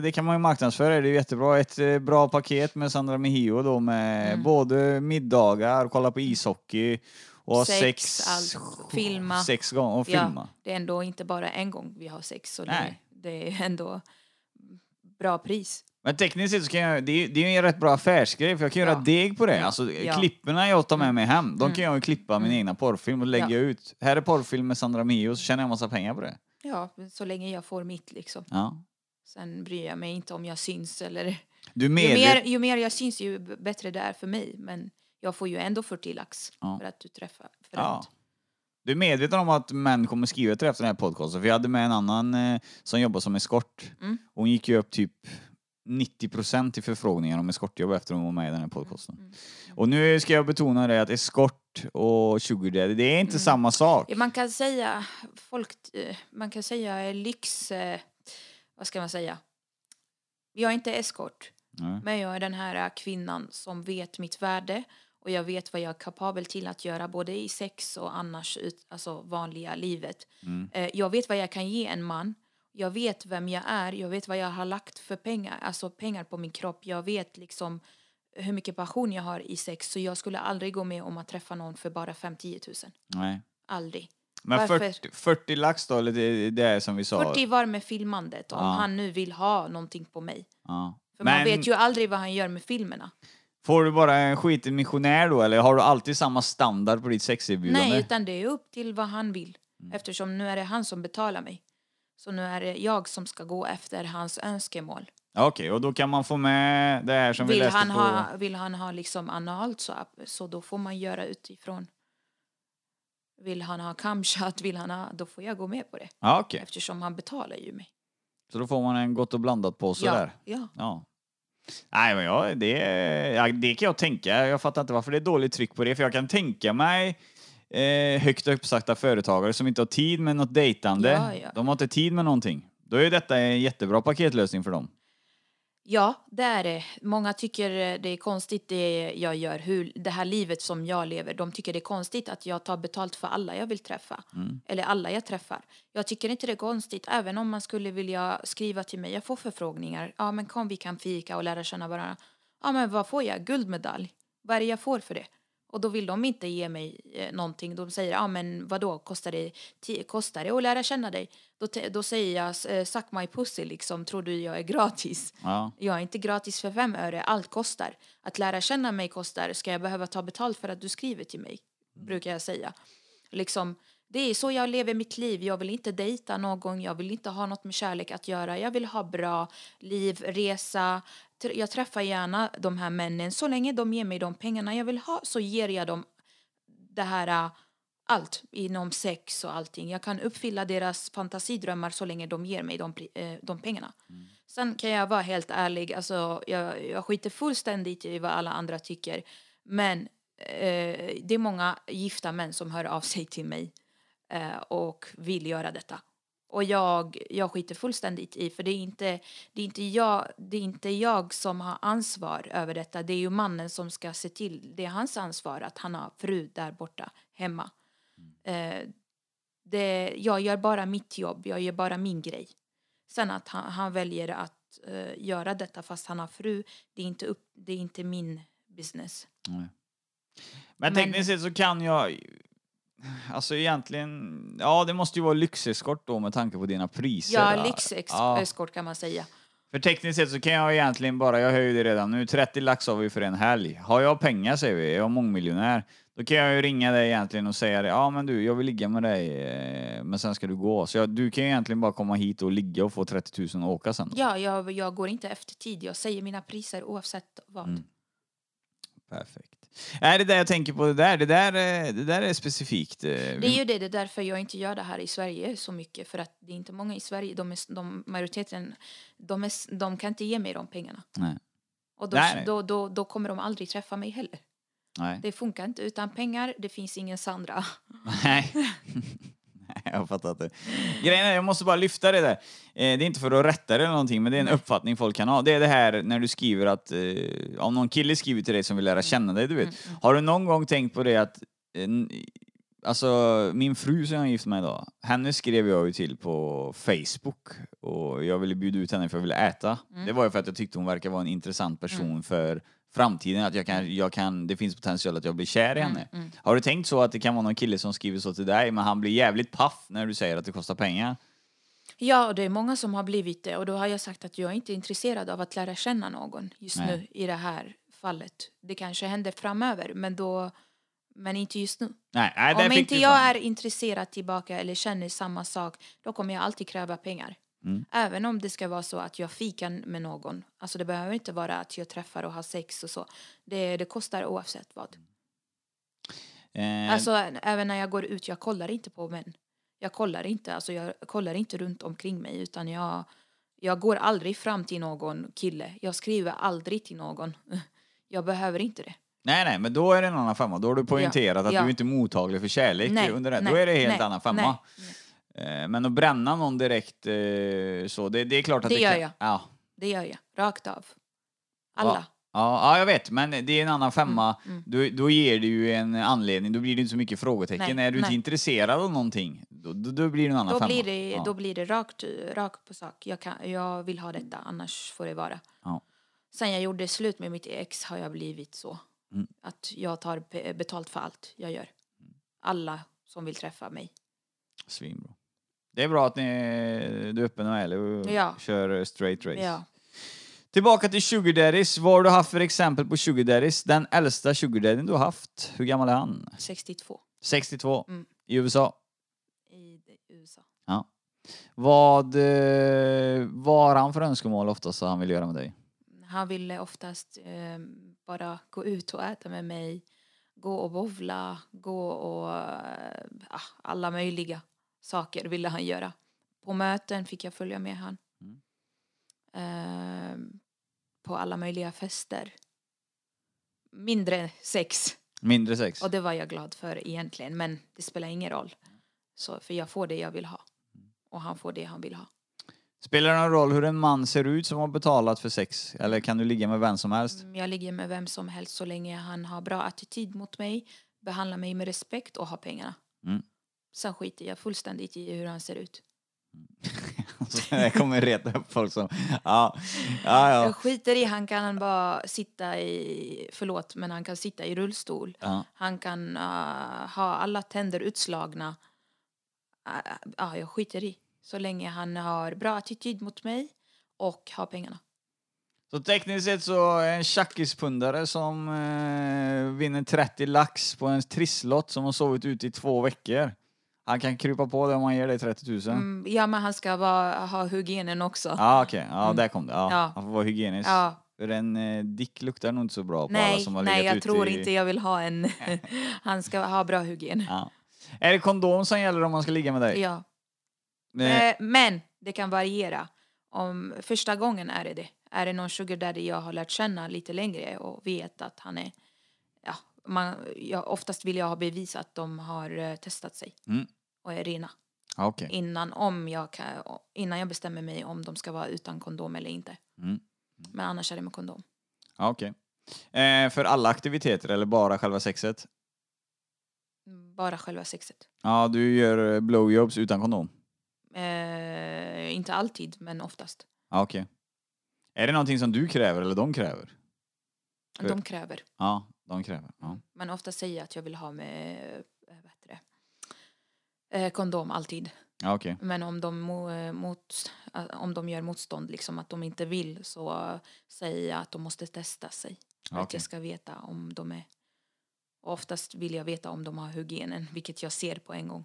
det kan man ju marknadsföra, det är jättebra. Ett eh, bra paket med Sandra Mihio då med Mm. både middagar, kolla på ishockey och Sex, sex, allt, filma. sex gånger och filma. Ja, det är ändå inte bara en gång vi har sex. Så det, det är ändå bra pris. Men tekniskt sett så kan jag, det är, det är ju en rätt bra affärsgrej för jag kan göra Ja. deg på det. Alltså Ja. klipporna jag tar med mig hem, de Mm. kan jag ju klippa min egna porrfilm och lägga Ja. ut. Här är porrfilm med Sandra Mihio så tjänar jag massa pengar på det. Ja, så länge jag får mitt liksom. Ja. Sen bryr jag mig inte om jag syns eller... Du är Ju mer, ju mer jag syns ju bättre det är för mig. Men jag får ju ändå 40 lax Ja. för att du träffar. För Ja. Du är medveten om att män kommer skriva till dig efter den här podcasten? För vi hade med en annan eh, som jobbar som eskort. Mm. Hon gick ju upp typ 90 procent i förfrågningar om eskortjobb efter hon var med i den här podcasten. Mm. Och nu ska jag betona det att eskort och sugar daddy, det är inte Mm. samma sak. Man kan säga, folk, eh, man kan säga lyx, eh, vad ska man säga? Jag är inte eskort, Nej. men jag är den här kvinnan som vet mitt värde och jag vet vad jag är kapabel till att göra både i sex och annars, ut, alltså vanliga livet. Mm. Eh, Jag vet vad jag kan ge en man. Jag vet vem jag är. Jag vet vad jag har lagt för pengar, alltså pengar på min kropp. Jag vet liksom hur mycket passion jag har i sex. Så jag skulle aldrig gå med om att träffa någon för bara 5-10 000. Nej. Aldrig. Men Varför? 40, 40 lax då, eller det, det är som vi sa. 40 var med filmandet om Ja. han nu vill ha någonting på mig. Ja. För Men man vet ju aldrig vad han gör med filmerna. får du bara en skitig missionär då, eller har du alltid samma standard på ditt sexerbjudande? Nej, utan det är upp till vad han vill. Eftersom nu är det han som betalar mig. Så nu är det jag som ska gå efter hans önskemål. Okej, och då kan man få med det här som vi Vill läste han, på... ha, vill han ha liksom analt så, så då får man göra utifrån. Vill han ha camshot, vill han ha, då får jag gå med på det. Ja, okej. Eftersom han betalar ju mig. Så då får man en gott och blandat påse Ja, där. ja. Ja. Nej, men ja, det, ja, det kan jag tänka. Jag fattar inte varför det är dåligt tryck på det, för jag kan tänka mig eh, högt uppsatta företagare som inte har tid med något dejtande. Ja, ja. De har inte tid med någonting. Då är detta en jättebra paketlösning för dem. Ja, det är det. Många tycker det är konstigt det jag gör, hur, det här livet som jag lever. De tycker det är konstigt att jag tar betalt för alla jag vill träffa. Eller alla jag träffar. Jag tycker inte det är konstigt, även om man skulle vilja skriva till mig. Jag får förfrågningar. Ja, men kom vi kan fika och lära känna varandra. Ja, men vad får jag? Guldmedalj. Vad är det jag får för det? Och då vill de inte ge mig eh, någonting. De säger, ja men vadå, kostar det, kostar det att lära känna dig? Då, då säger jag, eh, suck my pussy liksom, tror du jag är gratis? Ja. Jag är inte gratis för fem öre, allt kostar. Att lära känna mig kostar, ska jag behöva ta betalt för att du skriver till mig? Brukar jag säga. Liksom, det är så jag lever mitt liv. Jag vill inte dejta någon, jag vill inte ha något med kärlek att göra. Jag vill ha bra liv, resa. Jag träffar gärna de här männen. Så länge de ger mig de pengarna jag vill ha så ger jag dem det här äh, allt inom sex och allting. Jag kan uppfylla deras fantasidrömmar så länge de ger mig de, eh, de pengarna. Sen kan jag vara helt ärlig, alltså, jag, jag skiter fullständigt i vad alla andra tycker. Men eh, det är många gifta män som hör av sig till mig eh, och vill göra detta. Och jag, jag skiter fullständigt i, för det är, inte, det, är inte jag, det är inte jag som har ansvar över detta. Det är ju mannen som ska se till, det är hans ansvar att han har fru där borta hemma. Eh, det, jag gör bara mitt jobb, jag gör bara min grej. Sen att han, han väljer att eh, göra detta fast han har fru, det är inte, upp, det är inte min business. Nej. Men, Men- tekniskt sett så kan jag... Alltså egentligen... Ja, det måste ju vara lyxeskort då med tanke på dina priser. Ja, lyxeskort kan man säga. För tekniskt sett så kan jag egentligen bara, jag höjer det redan nu, 30 lax har vi för en helg. Har jag pengar säger vi, jag är mångmiljonär, då kan jag ju ringa dig egentligen och säga det, ja men du, jag vill ligga med dig, eh, men sen ska du gå. Så jag, du kan ju egentligen bara komma hit och ligga och få 30 000 och åka sen. Ja, jag, jag går inte efter tid. Jag säger mina priser oavsett vad. Mm. Perfekt. Nej, det där jag tänker på, det där, det där, eh, det där är specifikt. eh, Det är ju det, det är därför jag inte gör det här i Sverige så mycket. För att det är inte många i Sverige, de, är, de majoriteten, de, är, de kan inte ge mig de pengarna. Nej. Och då, nej. då, då, då kommer de aldrig träffa mig heller. Nej. Det funkar inte. Utan pengar, det finns ingen Sandra. Nej. Jag fattar inte. Grejen är, jag måste bara lyfta det där. Eh, det är inte för att rätta det eller någonting, men det är en uppfattning folk kan ha. Det är det här när du skriver att, eh, om någon kille skriver till dig som vill lära känna dig, du vet. Har du någon gång tänkt på det att, eh, alltså min fru som jag är gift med idag, henne skrev jag ju till på Facebook och jag ville bjuda ut henne för jag ville äta. Det var ju för att jag tyckte hon verkar vara en intressant person för framtiden, att jag kan, jag kan, det finns potential att jag blir kär i henne. Har du tänkt så att det kan vara någon kille som skriver så till dig, men han blir jävligt paff när du säger att det kostar pengar? Ja, och det är många som har blivit det. Och då har jag sagt att jag är inte intresserad av att lära känna någon just Nej. nu i det här fallet. Det kanske händer framöver, men då men inte just nu. Nej, nej Om inte jag är intresserad tillbaka eller känner samma sak, då kommer jag alltid kräva pengar. Mm. Även om det ska vara så att jag fikar med någon. Alltså det behöver inte vara att jag träffar och har sex och så. Det, det kostar oavsett vad. Eh, Alltså även när jag går ut, jag kollar inte på män. Jag kollar inte, alltså jag kollar inte runt omkring mig utan jag, jag går aldrig fram till någon kille. Jag skriver aldrig till någon. Jag behöver inte det. nej, nej, men då är det en annan femma. Då har du poängterat att ja. du inte är mottaglig för kärlek Nej, under det. Då nej, är det helt nej, annan femma. nej. Eh, men att bränna någon direkt eh, så, det, det är klart att Det det gör kan, jag. Ja. Det gör jag, rakt av. Alla. Va? Ja, ja, jag vet, men det är en annan femma. Mm, Då, då ger det ju en anledning, då blir det inte så mycket frågetecken. Nej, är du inte nej. intresserad av någonting, då, då, då blir det en annan Då femma. blir det, ja. då blir det rakt, rakt på sak. Jag, kan, jag vill ha detta, annars får det vara. Ja. Sen jag gjorde slut med mitt ex har jag blivit så. Mm. Att jag tar be- betalt för allt jag gör. Alla som vill träffa mig. Svinbra. Det är bra att ni, du är öppen och ärlig och Ja. kör straight race. Ja. Tillbaka till sugar daddies. Vad har du haft för exempel på sugar daddies? Den äldsta sugar daddyn du har haft, hur gammal är han? 62 62. Mm. I USA. i USA. Ja. Vad, eh, vad har han för önskemål oftast att han vill göra med dig? Han ville oftast eh, bara gå ut och äta med mig. Gå och bowla, gå och eh, ah, alla möjliga saker ville han göra. På möten fick jag följa med han. Mm. Eh, på alla möjliga fester. Mindre sex. Mindre sex? Och det var jag glad för egentligen. Men det spelar ingen roll. Så, för jag får det jag vill ha. Och han får det han vill ha. Spelar det någon roll hur en man ser ut som har betalat för sex? Eller kan du ligga med vem som helst? Mm, Jag ligger med vem som helst så länge han har bra attityd mot mig, behandlar mig med respekt och har pengarna. Mm. Sen skiter jag fullständigt i hur han ser ut. Så det kommer reta upp folk som... Ja, ja. ja. Jag skiter i, han kan bara sitta i, förlåt, men han kan sitta i rullstol. ja. Han kan uh, ha alla tänder utslagna. Uh, uh, jag skiter i. Så länge han har bra attityd mot mig och har pengarna. Så tekniskt sett så är en tjackispundare som eh, vinner 30 lax på en trisslott som har sovit ute i två veckor. Han kan krypa på det om man ger dig 30 000. Mm, ja, men han ska vara, ha hygienen också. Ja okej, ja där kom det. Ja. Ja. Han får vara hygienisk. Ja. För en eh, dick luktar nog inte så bra på alla Nej, som har nej jag tror i... inte jag vill ha en... Han ska ha bra hygien. Ja. Är det kondom som gäller om man ska ligga med dig? Ja. Eh, Eh, Men det kan variera. Om första gången är det det. Är det någon sugar daddy jag har lärt känna lite längre och vet att han är... Ja, man, jag, oftast vill jag ha bevis att de har eh, testat sig Mm. Och rena. ja, Okej. Innan, om jag kan, innan jag bestämmer mig om de ska vara utan kondom eller inte. Mm. Men annars är det med kondom. Ja, okej. Eh, för alla aktiviteter eller bara själva sexet? Mm, Bara själva sexet. Ja, du gör eh, blowjobs utan kondom? Eh, inte alltid, men oftast. Ja, okej. Är det någonting som du kräver eller de kräver? För- De kräver. Ja, de kräver. Ja. Men ofta säger jag att jag vill ha med eh, vad heter det? Eh, kondom alltid. Ja, okej. Men om de, mo, eh, mot, eh, om de gör motstånd, liksom att de inte vill, så säger jag att de måste testa sig. För att Okej. jag ska veta om de är... Och oftast vill jag veta om de har hygienen, vilket jag ser på en gång.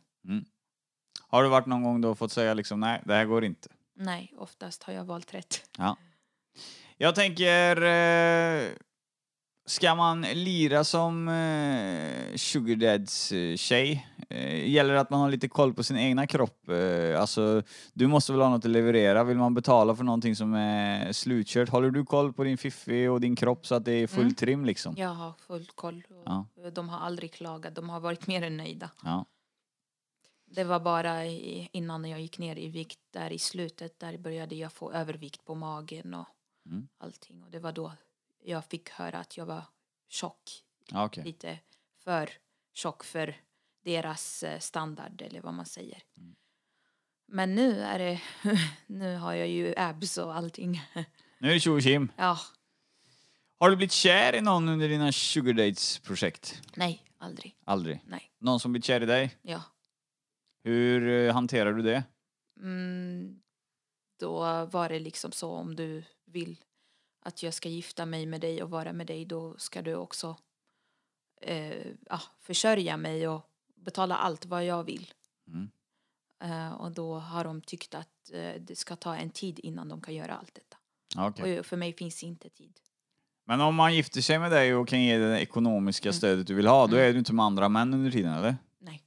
Har du varit någon gång då fått säga liksom nej, det här går inte? Nej, oftast har jag valt rätt. Ja. Jag tänker, eh, ska man lira som eh, Sugar Dads eh, tjej? Eh, gäller det att man har lite koll på sin egna kropp? Eh, alltså, du måste väl ha något att leverera? Vill man betala för någonting som är slutkört? Håller du koll på din fiffi och din kropp så att det är full Mm. trim liksom? Jag har full koll. Ja. De har aldrig klagat, de har varit mer än nöjda. Ja. Det var bara i, innan jag gick ner i vikt, där i slutet, där började jag få övervikt på magen och Mm. allting. Och det var då jag fick höra att jag var tjock, okej. lite för tjock för deras eh, standard eller vad man säger. Mm. Men nu är det, nu har jag ju abs och allting. Nu är det tjo tjim. Ja, Har du blivit kär i någon under dina Sugar Dates-projekt? nej, aldrig, Aldrig? nej, Någon som blivit kär i dig? ja. Hur eh, hanterar du det? Mm, då var det liksom så om du vill att jag ska gifta mig med dig och vara med dig då ska du också eh, ja, försörja mig och betala allt vad jag vill. Mm. Eh, och då har de tyckt att eh, det ska ta en tid innan de kan göra allt detta. Okej. Och för mig finns inte tid. Men om man gifter sig med dig och kan ge det ekonomiska Mm. stödet du vill ha, då är du inte med andra män under tiden, eller? Nej.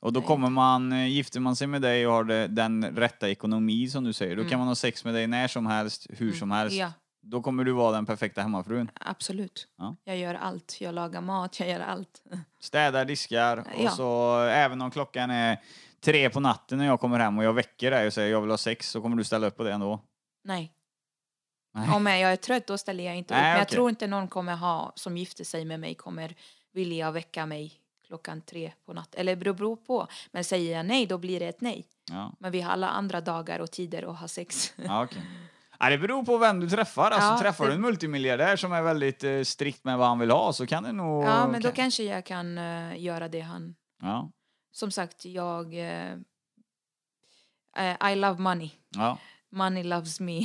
Och då Nej. kommer man, eh, gifter man sig med dig och har det, den rätta ekonomi som du säger, då kan Mm. man ha sex med dig när som helst, hur som helst. Ja, Då kommer du vara den perfekta hemmafrun. absolut. Ja. Jag gör allt. Jag lagar mat, jag gör allt. Städar, diskar och Ja. så även om klockan är tre på natten när jag kommer hem och jag väcker dig och säger jag vill ha sex så kommer du ställa upp på det ändå. Nej. Nej. Om jag är trött då ställer jag inte upp. Nej, Men jag okej. tror inte någon kommer ha, som gifter sig med mig kommer vilja väcka mig klockan tre på natten. Eller det beror- på. Men säger jag nej då blir det ett nej. Ja, Men vi har alla andra dagar och tider att ha sex. ja okej. Ja, det beror på vem du träffar. Alltså, Ja, träffar du en multimiljardär som är väldigt eh, strikt med vad han vill ha så kan det nog... Ja, men då kan- kanske jag kan eh, göra det han... Ja, Som sagt, jag... eh, I love money. ja. Money loves me.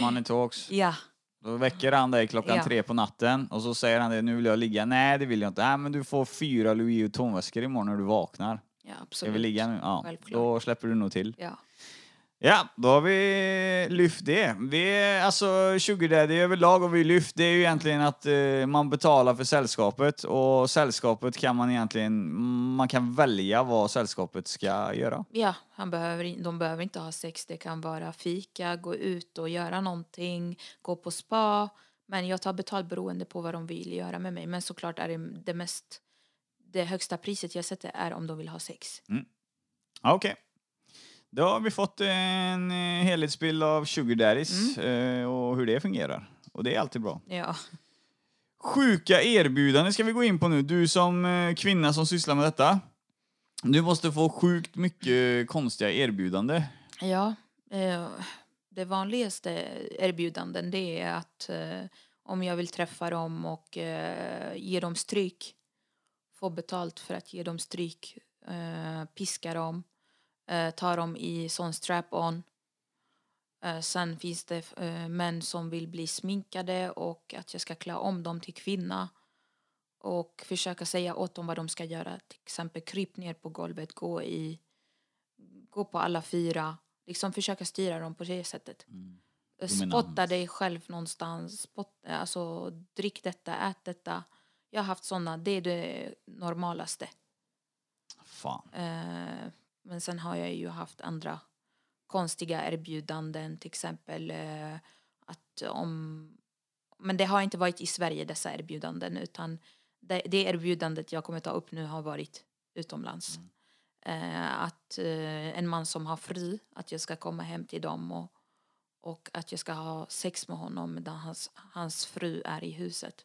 Money talks. ja, Då väcker han dig klockan Ja. tre på natten och så säger han det, nu vill jag ligga. Nej, det vill jag inte. Nej, men du får fyra Louis Vuitton-väskor imorgon när du vaknar. ja absolut. vi ligga nu? Ja, Självklart. då släpper du nog till. Ja. Ja, då har vi lyft det. Vi, alltså, Sugar Daddy överlag har vi lyft, det är ju egentligen att eh, man betalar för sällskapet och sällskapet kan man egentligen, man kan välja vad sällskapet ska göra. Ja, han behöver, de behöver inte ha sex. Det kan vara fika, gå ut och göra någonting, gå på spa. Men jag tar betalt beroende på vad de vill göra med mig. Men såklart är det det mest... Det högsta priset jag sätter är om de vill ha sex. Ja, Okej. Då har vi fått en eh, helhetsbild av Sugar Daddies eh, och hur det fungerar. Och det är alltid bra. Ja. Sjuka erbjudanden ska vi gå in på nu. Du som eh, kvinna som sysslar med detta. Du måste få sjukt mycket konstiga erbjudanden. Ja, det vanligaste erbjudanden det är att om jag vill träffa dem och ge dem stryk, få betalt för att ge dem stryk, piska dem, eh, ta dem i sån strap-on. Eh, sen finns det eh, män som vill bli sminkade och att jag ska klä om dem till kvinna och försöka säga åt dem vad de ska göra. Till exempel kryp ner på golvet, gå i gå på alla fyra. Liksom försöka styra dem på det sättet. Eh, Spotta dig själv någonstans. Spott, alltså, drick detta, ät detta. Jag har haft såna, det är det normalaste. Fan. Eh, men sen har jag ju haft andra konstiga erbjudanden. Till exempel eh, att om... Men det har inte varit i Sverige dessa erbjudanden utan det, det erbjudandet jag kommer ta upp nu har varit utomlands. Eh, att eh, en man som har fri, att jag ska komma hem till dem och, och att jag ska ha sex med honom medan hans, hans fru är i huset.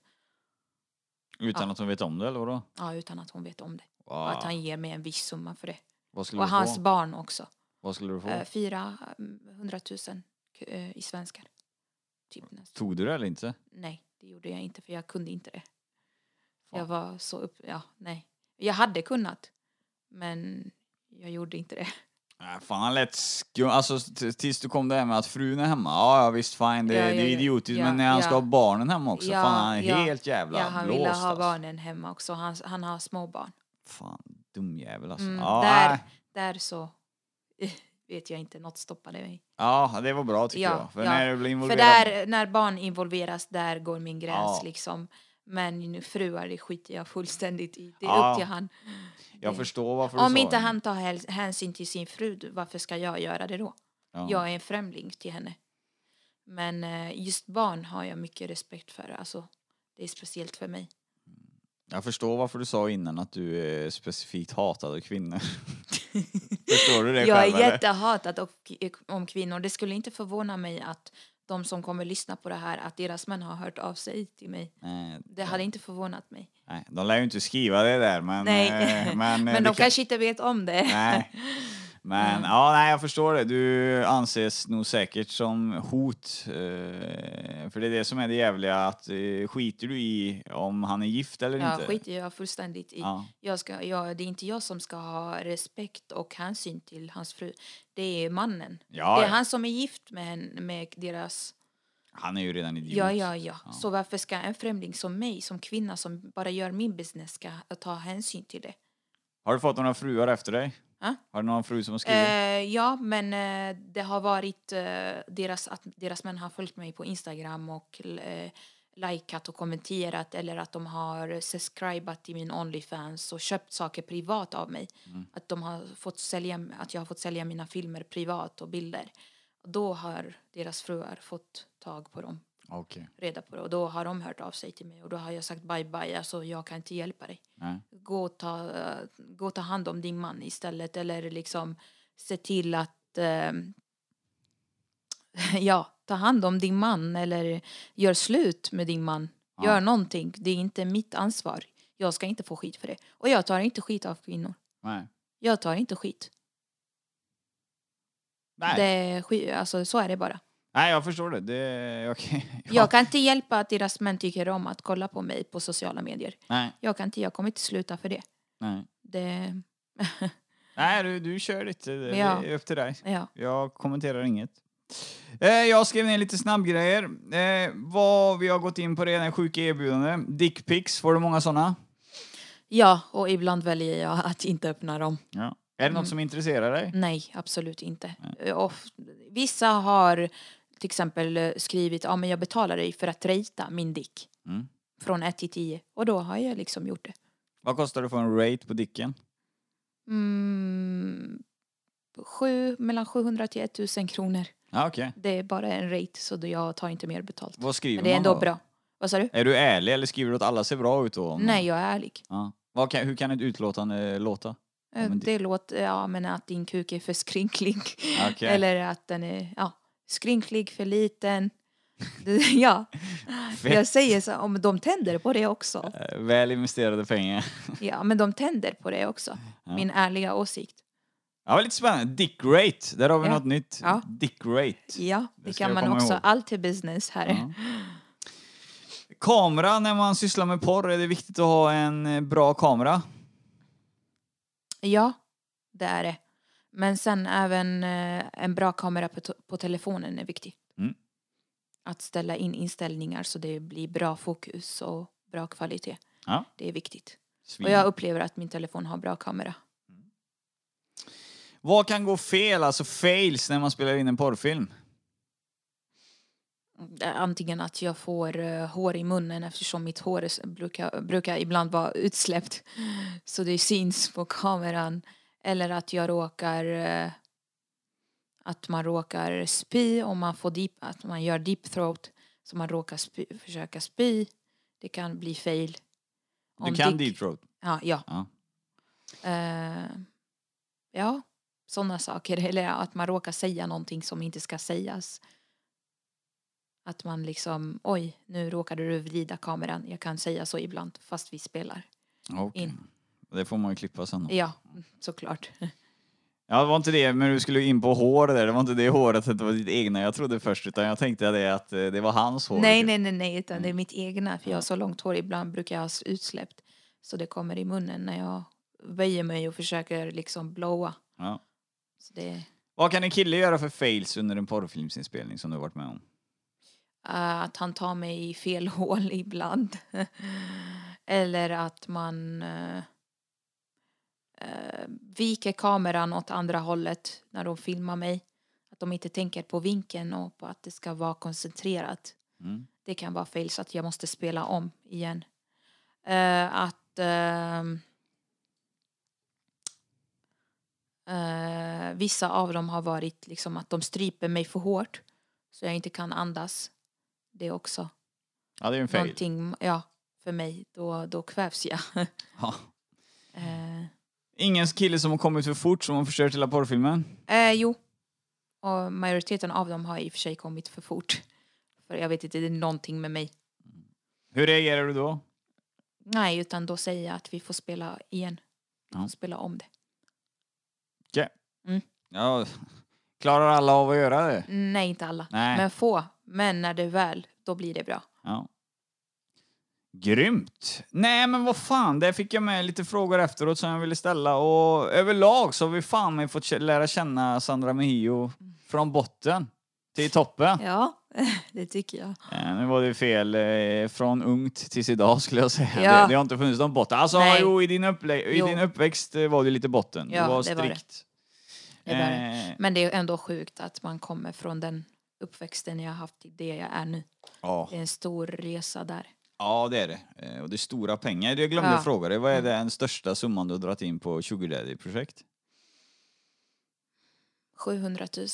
Utan Ja. att de vet om det eller vadå? Ja, utan att hon vet om det. Wow. Och att han ger mig en viss summa för det. Och hans få? barn också. Vad skulle du få? Eh, fyra mm, hundratusen eh, i svenskar. Typ nästan. Tog du det eller inte? Nej, det gjorde jag inte för jag kunde inte det. Fan. Jag var så upp... Ja, nej. Jag hade kunnat. Men jag gjorde inte det. Nej, fan han lät skum. Alltså tills du kom där med att frun är hemma. Ja, ja visst fine, det, Ja, ja, det är idiotiskt. Ja, men när han ska ha barnen hemma också. Fan han är helt jävla Ja, han blåst. ville ha alltså. barnen hemma också. Han, han har små barn. Fan, dumjävel alltså. Mm, ja, där, nej. där så vet jag inte, något stoppade mig. ja, det var bra tycker Ja, jag. För ja. när du blir För involverad... där, när barn involveras, där går min gräns Ja. liksom. Men nu fruar, det skiter jag fullständigt i. Det är upp till han. Jag det- förstår varför du Om inte det. han tar hänsyn till sin fru, varför ska jag göra det då? Ja. Jag är en främling till henne. Men eh, just barn har jag mycket respekt för. Alltså, det är speciellt för mig. Jag förstår varför du sa innan att du är specifikt hatad av kvinnor. förstår du det jag själv är eller? jättehatad och, om kvinnor. Det skulle inte förvåna mig att de som kommer lyssna på det här, att deras män har hört av sig till mig. Nej, Det hade inte förvånat mig. nej, de lär ju inte skriva det där men... Nej, eh, men, eh, men de kan- kanske inte vet om det. Nej. Men ja, nej, jag förstår det. Du anses nog säkert som hot. Eh, för det är det som är det jävliga, att eh, skiter du i om han är gift eller Ja, inte? skiter jag fullständigt i. Ja. Jag ska, jag, det är inte jag som ska ha respekt och hänsyn till hans fru. Det är mannen. Ja, det är ja. han som är gift med, henne, med deras... Han är ju redan idiot. Ja, ja, ja, Så varför ska en främling som mig, som kvinna som bara gör min business, ska ta hänsyn till det? Har du fått några fruar efter dig? Ja. Har du någon fru som har skrivit? Eh, ja, men eh, det har varit eh, deras, att deras män har följt mig på Instagram och eh, likat och kommenterat eller att de har subscribat till min Onlyfans och köpt saker privat av mig. Att, de har fått sälja, att jag har fått sälja mina filmer privat och bilder. Då har deras fruar fått tag på dem, Okej. reda på det. Och då har de hört av sig till mig och då har jag sagt bye bye, alltså jag kan inte hjälpa dig Nej. gå och ta, gå och ta hand om din man istället eller liksom se till att eh, ja, ta hand om din man eller gör slut med din man. Gör någonting. Det är inte mitt ansvar. Jag ska inte få skit för det. Och jag tar inte skit av kvinnor. Nej. Jag tar inte skit. Nej. Det alltså, så är det bara. Nej, jag förstår det. det okej. Ja. Jag kan inte hjälpa att deras män tycker om att kolla på mig på sociala medier. Nej. Jag kan inte, jag kommer inte sluta för det. Nej. Det, Nej, du, du kör ditt. Det, Ja. är upp till dig. ja. Jag kommenterar inget. Eh, jag skrev ner lite snabbgrejer. Eh, vad vi har gått in på redan är sjuka erbjudanden. Dickpics, får du många sådana? Ja, och ibland väljer jag att inte öppna dem. Ja. Är det något som intresserar dig? Nej, absolut inte. Och vissa har till exempel eh, skrivit ja men jag betalar dig för att rejta min dick. Mm. Från 1 till 10. Och då har jag liksom gjort det. Vad kostar det att få en rate på dicken? Mm, sju, mellan 700 till 1000 kronor. Ja, okej. Det är bara en rate så jag tar inte mer betalt. Vad skriver Men det är ändå då? bra. Vad sa du? Är du ärlig eller skriver du att alla ser bra ut då? Nej, jag är ärlig. Ja. Vad kan, hur kan ett utlåtande låta? Eh, det- Det låter, ja men att din kuk är för skrynklig. Okej. Eller att den är, ja, skrynklig, för liten. Det- ja, jag säger så, om de tänder på det också. Eh, Väl investerade pengar. Ja, men de tänder på det också. Min ärliga åsikt. Ja, vad lite spännande. Dick rate, där har vi Ja. något nytt. Ja. Dick rate. Ja, det, ska kan man också. ihåg. Allt är business här. Ja. Kamera, när man sysslar med porr, är det viktigt att ha en eh, bra kamera? Ja, det är det. Men sen även eh, en bra kamera på, på telefonen är viktig. Mm. Att ställa in inställningar så det blir bra fokus och bra kvalitet. Ja. Det är viktigt. Svin. Och jag upplever att min telefon har bra kamera. Vad kan gå fel, alltså fails, när man spelar in en porrfilm? Antingen att jag får eh, hår i munnen eftersom mitt hår brukar, brukar ibland vara utsläppt så det syns på kameran. Eller att jag råkar eh, att man råkar spy om man får deep, att man gör deep throat så man råkar spy, försöka spy. Det kan bli fail. Du kan dick- deep throat. Ja, ja. Ja. Eh, ja, sådana saker. Eller att man råkar säga någonting som inte ska sägas. Att man liksom, oj, nu råkade du vrida kameran. Jag kan säga så ibland, fast vi spelar. Okej. In. Det får man ju klippa sen. då. Ja, såklart. Ja, det var inte det, men du skulle in på hår där. Det var inte det håret, det var ditt egna jag trodde först, utan jag tänkte det att eh, det var hans hår. nej, nej, nej, nej, utan det är mitt egna. För jag har så långt hår, ibland brukar jag ha utsläppt. Så det kommer i munnen när jag böjer mig och försöker liksom blowa. Ja. Så det, Vad kan en kille göra för fails under en porrfilmsinspelning som du har varit med om? Eh, att han tar mig i fel hål ibland. Eller att man uh, viker kameran åt andra hållet när de filmar mig. Att de inte tänker på vinkeln och på att det ska vara koncentrerat. Mm. Det kan vara fel så att jag måste spela om igen. Eh, att ehm, eh, vissa av dem har varit liksom att de stryper mig för hårt så jag inte kan andas. Det är också Ja, det är en fail. någonting, ja, för mig. Då, då kvävs jag. Ja. Ingen kille som har kommit för fort som har förstört hela porrfilmen? eh, jo, och majoriteten av dem har i och för sig kommit för fort. För jag vet inte, det är någonting med mig. Hur reagerar du då? Nej, utan då säger jag att vi får spela igen. Ja. spela om det. Okej. Mm. Ja, klarar alla av att göra det? Nej, inte alla. Nej. Men få. Men när det väl, då blir det bra. Ja. Grymt! Nej men vad fan, där fick jag med lite frågor efteråt som jag ville ställa och överlag så har vi fan mig fått lära känna Sandra Mejio från botten till toppen. Ja, det tycker jag. Eh, Nu var det fel eh, från ungt tills idag skulle jag säga. Ja. Det, det har inte funnits någon botten. Alltså Nej. jo, i din, upplä- i Jo. din uppväxt eh, var det lite botten. Ja, du var det var det. strikt. Det var det. Eh, Men det är ändå sjukt att man kommer från den uppväxten jag har haft till det jag är nu. ja. Det är en stor resa där. Ja, det är det. Eh, Och det är stora pengar. Jag glömde Ja. fråga dig, vad är den största summan du har dragit in på Sugar Daddy-projekt? 700 000.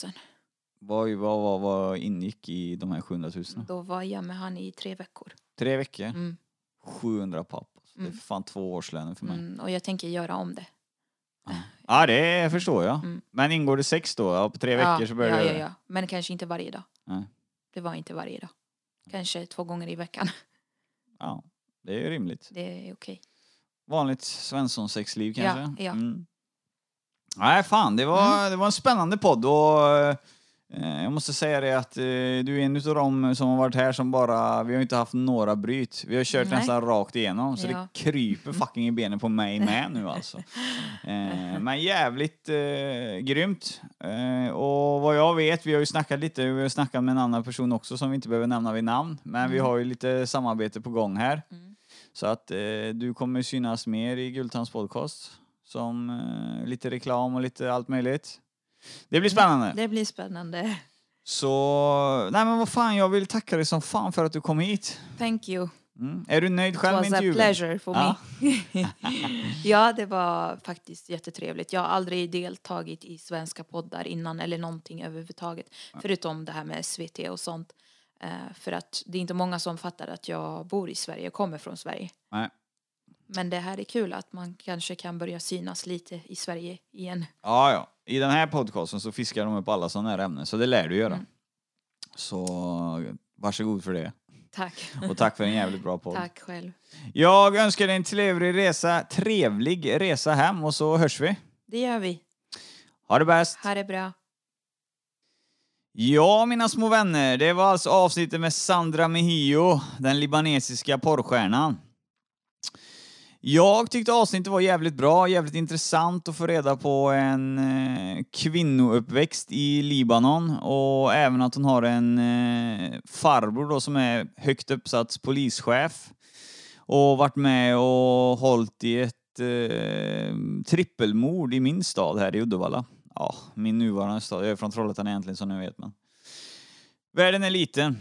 Vad, vad, vad, vad ingick i de här 700 000? Då var jag med han i tre veckor. Tre veckor? Mm. 700 papp. Det är Mm. fan två årslöner för mig. Mm, och jag tänker göra om det. Ja, det förstår jag. Mm. Men ingår det sex då? Ja, på tre veckor ja, så börjar ja, det... ja, ja. Men kanske inte varje dag. Nej. Det var inte varje dag. Kanske två gånger i veckan. Ja, det är rimligt. Det är okej. Vanligt Svensson-sexliv Ja, kanske? ja. Mm. Nej, fan, det var, det var en spännande podd och eh, jag måste säga det att eh, du är en utav dem som har varit här som bara, vi har inte haft några bryt. Vi har kört Nej. nästan rakt igenom så Ja. det kryper fucking i benen på mig med nu alltså. Eh, men jävligt eh, grymt. Eh, och vad jag vet, vi har ju snackat lite, vi har snackat med en annan person också som vi inte behöver nämna vid namn, men vi har ju lite samarbete på gång här. Mm. Så att eh, du kommer synas mer i Gultans podcast. Som eh, lite reklam och lite allt möjligt. Det blir spännande. Det blir spännande. Så, nej men vad fan, jag vill tacka dig som fan för att du kom hit. Thank you. Mm. Är du nöjd It själv med was a intervjun? pleasure for Ja. me. ja, det var faktiskt jättetrevligt. Jag har aldrig deltagit i svenska poddar innan eller någonting överhuvudtaget. Förutom det här med SVT och sånt. Eh, för att det är inte många som fattar att jag bor i Sverige, jag kommer från Sverige. Nej. Men det här är kul att man kanske kan börja synas lite i Sverige igen. Ja, ja. I den här podcasten så fiskar de upp alla sådana här ämnen, så det lär du göra. Mm. Så varsågod för det. Tack. Och tack för en jävligt bra podd. Tack själv. Jag önskar dig en trevlig resa, trevlig resa hem och så hörs vi. Det gör vi. Ha det bäst! Ha det bra. Ja, mina små vänner, det var alltså avsnittet med Sandra Mejio, den libanesiska porrstjärnan. Jag tyckte avsnittet var jävligt bra, jävligt intressant att få reda på en eh, kvinnouppväxt i Libanon och även att hon har en eh, farbror då som är högt uppsatt polischef och varit med och hållit i ett eh, trippelmord i min stad här i Uddevalla. Ja, min nuvarande stad. Jag är från Trollhättan egentligen som ni vet men. Världen är liten.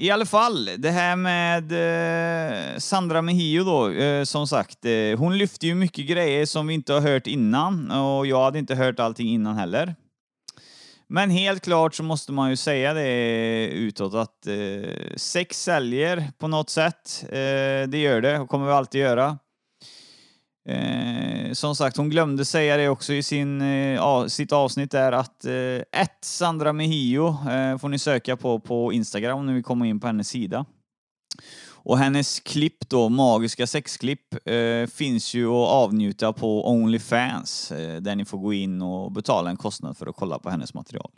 I alla fall, det här med eh, Sandra Mehio då, eh, som sagt, eh, hon lyfte ju mycket grejer som vi inte har hört innan och jag hade inte hört allting innan heller. Men helt klart så måste man ju säga det utåt att eh, sex säljer på något sätt. Eh, det gör det och kommer vi alltid göra. Eh, som sagt, hon glömde säga det också i sin, eh, sitt avsnitt där att eh, ett Sandra Mehio eh, får ni söka på på Instagram när vi kommer in på hennes sida. Och hennes klipp då, magiska sexklipp, eh, finns ju att avnjuta på Onlyfans eh, där ni får gå in och betala en kostnad för att kolla på hennes material.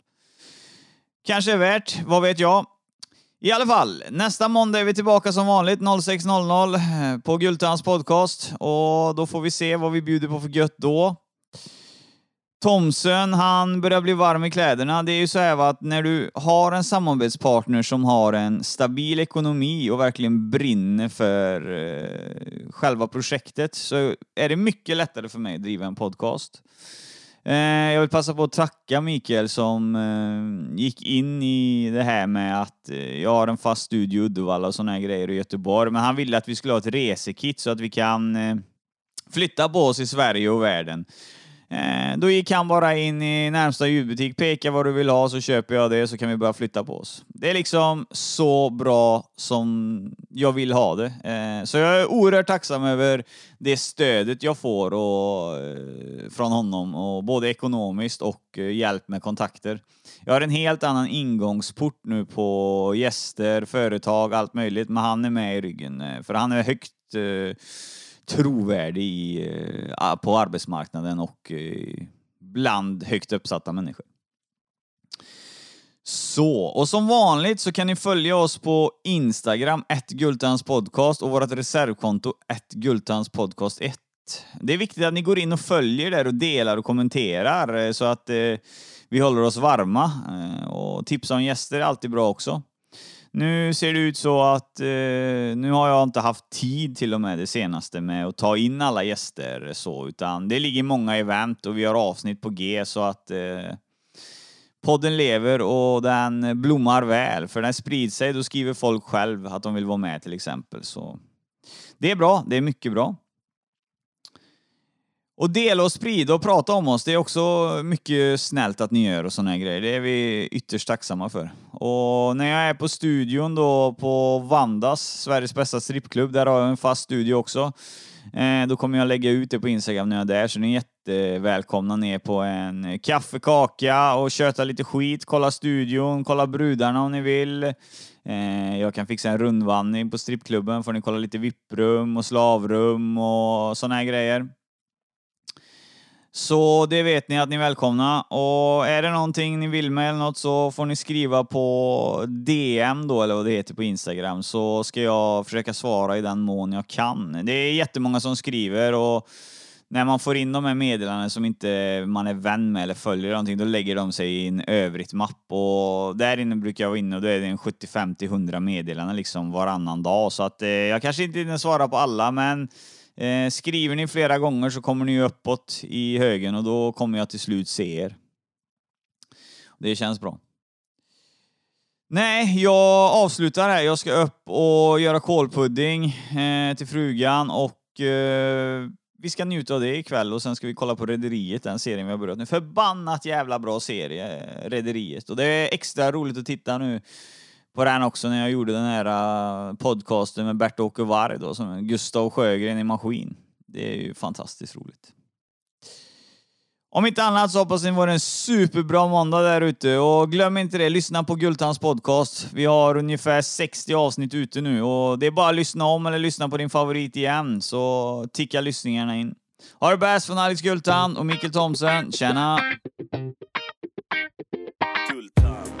Kanske är värt, vad vet jag. I alla fall, nästa måndag är vi tillbaka som vanligt 06.00 eh, på Gultans podcast och då får vi se vad vi bjuder på för gött då. Thomsen, han börjar bli varm i kläderna. Det är ju så här va, att när du har en samarbetspartner som har en stabil ekonomi och verkligen brinner för eh, själva projektet så är det mycket lättare för mig att driva en podcast. Eh, jag vill passa på att tacka Mikael som eh, gick in i det här med att eh, jag har en fast studio i Uddevalla och såna här grejer i Göteborg. Men han ville att vi skulle ha ett resekit så att vi kan eh, flytta på oss i Sverige och världen. Eh, då gick han bara in i närmsta ljudbutik, peka vad du vill ha så köper jag det så kan vi börja flytta på oss. Det är liksom så bra som jag vill ha det. Eh, så jag är oerhört tacksam över det stödet jag får och, eh, från honom, och både ekonomiskt och eh, hjälp med kontakter. Jag har en helt annan ingångsport nu på gäster, företag, allt möjligt, men han är med i ryggen. eh, För han är högt eh, trovärdig eh, i, på arbetsmarknaden och eh, bland högt uppsatta människor. Så, och som vanligt så kan ni följa oss på Instagram, podcast och vårt reservkonto, podcast 1 Det är viktigt att ni går in och följer där och delar och kommenterar eh, så att eh, vi håller oss varma. Eh, och tipsa om gäster är alltid bra också. Nu ser det ut så att eh, nu har jag inte haft tid till och med det senaste med att ta in alla gäster så, utan det ligger många event och vi har avsnitt på G så att eh, podden lever och den blommar väl, för den sprids sig. Då skriver folk själv att de vill vara med till exempel. Så det är bra, det är mycket bra. Och dela och sprida och prata om oss, det är också mycket snällt att ni gör och såna här grejer. Det är vi ytterst tacksamma för. Och när jag är på studion då på Vandas, Sveriges bästa strippklubb, där har jag en fast studio också. Eh, då kommer jag lägga ut det på Instagram när jag är där, så ni är jättevälkomna ner på en kaffekaka och köta lite skit, kolla studion, kolla brudarna om ni vill. Eh, jag kan fixa en rundvandring på strippklubben, får ni kolla lite vipprum och slavrum och såna här grejer. Så det vet ni att ni är välkomna. Och är det någonting ni vill med eller något så får ni skriva på DM då, eller vad det heter på Instagram, så ska jag försöka svara i den mån jag kan. Det är jättemånga som skriver och när man får in de här meddelandena som inte man är vän med eller följer någonting, då lägger de sig i en övrigt-mapp och där inne brukar jag vara inne och då är det en 75 till 100 meddelanden liksom varannan dag. Så att eh, jag kanske inte hinner svara på alla, men Eh, skriver ni flera gånger så kommer ni uppåt i högen och då kommer jag till slut se er. Det känns bra. Nej, jag avslutar här. Jag ska upp och göra kålpudding eh, till frugan och eh, vi ska njuta av det ikväll och sen ska vi kolla på Rederiet, den serien vi har börjat nu. Förbannat jävla bra serie, Rederiet. Och det är extra roligt att titta nu på den också när jag gjorde den här äh, podcasten med Bert-Åke Varg då, som Gustav Sjögren i Maskin. Det är ju fantastiskt roligt. Om inte annat så hoppas ni får en superbra måndag där ute och glöm inte det, lyssna på Gultans podcast. Vi har ungefär 60 avsnitt ute nu och det är bara att lyssna om eller lyssna på din favorit igen så tickar lyssningarna in. Ha det bäst från Alex Gultan och Mikael Thomsen. Tjena! Gultan.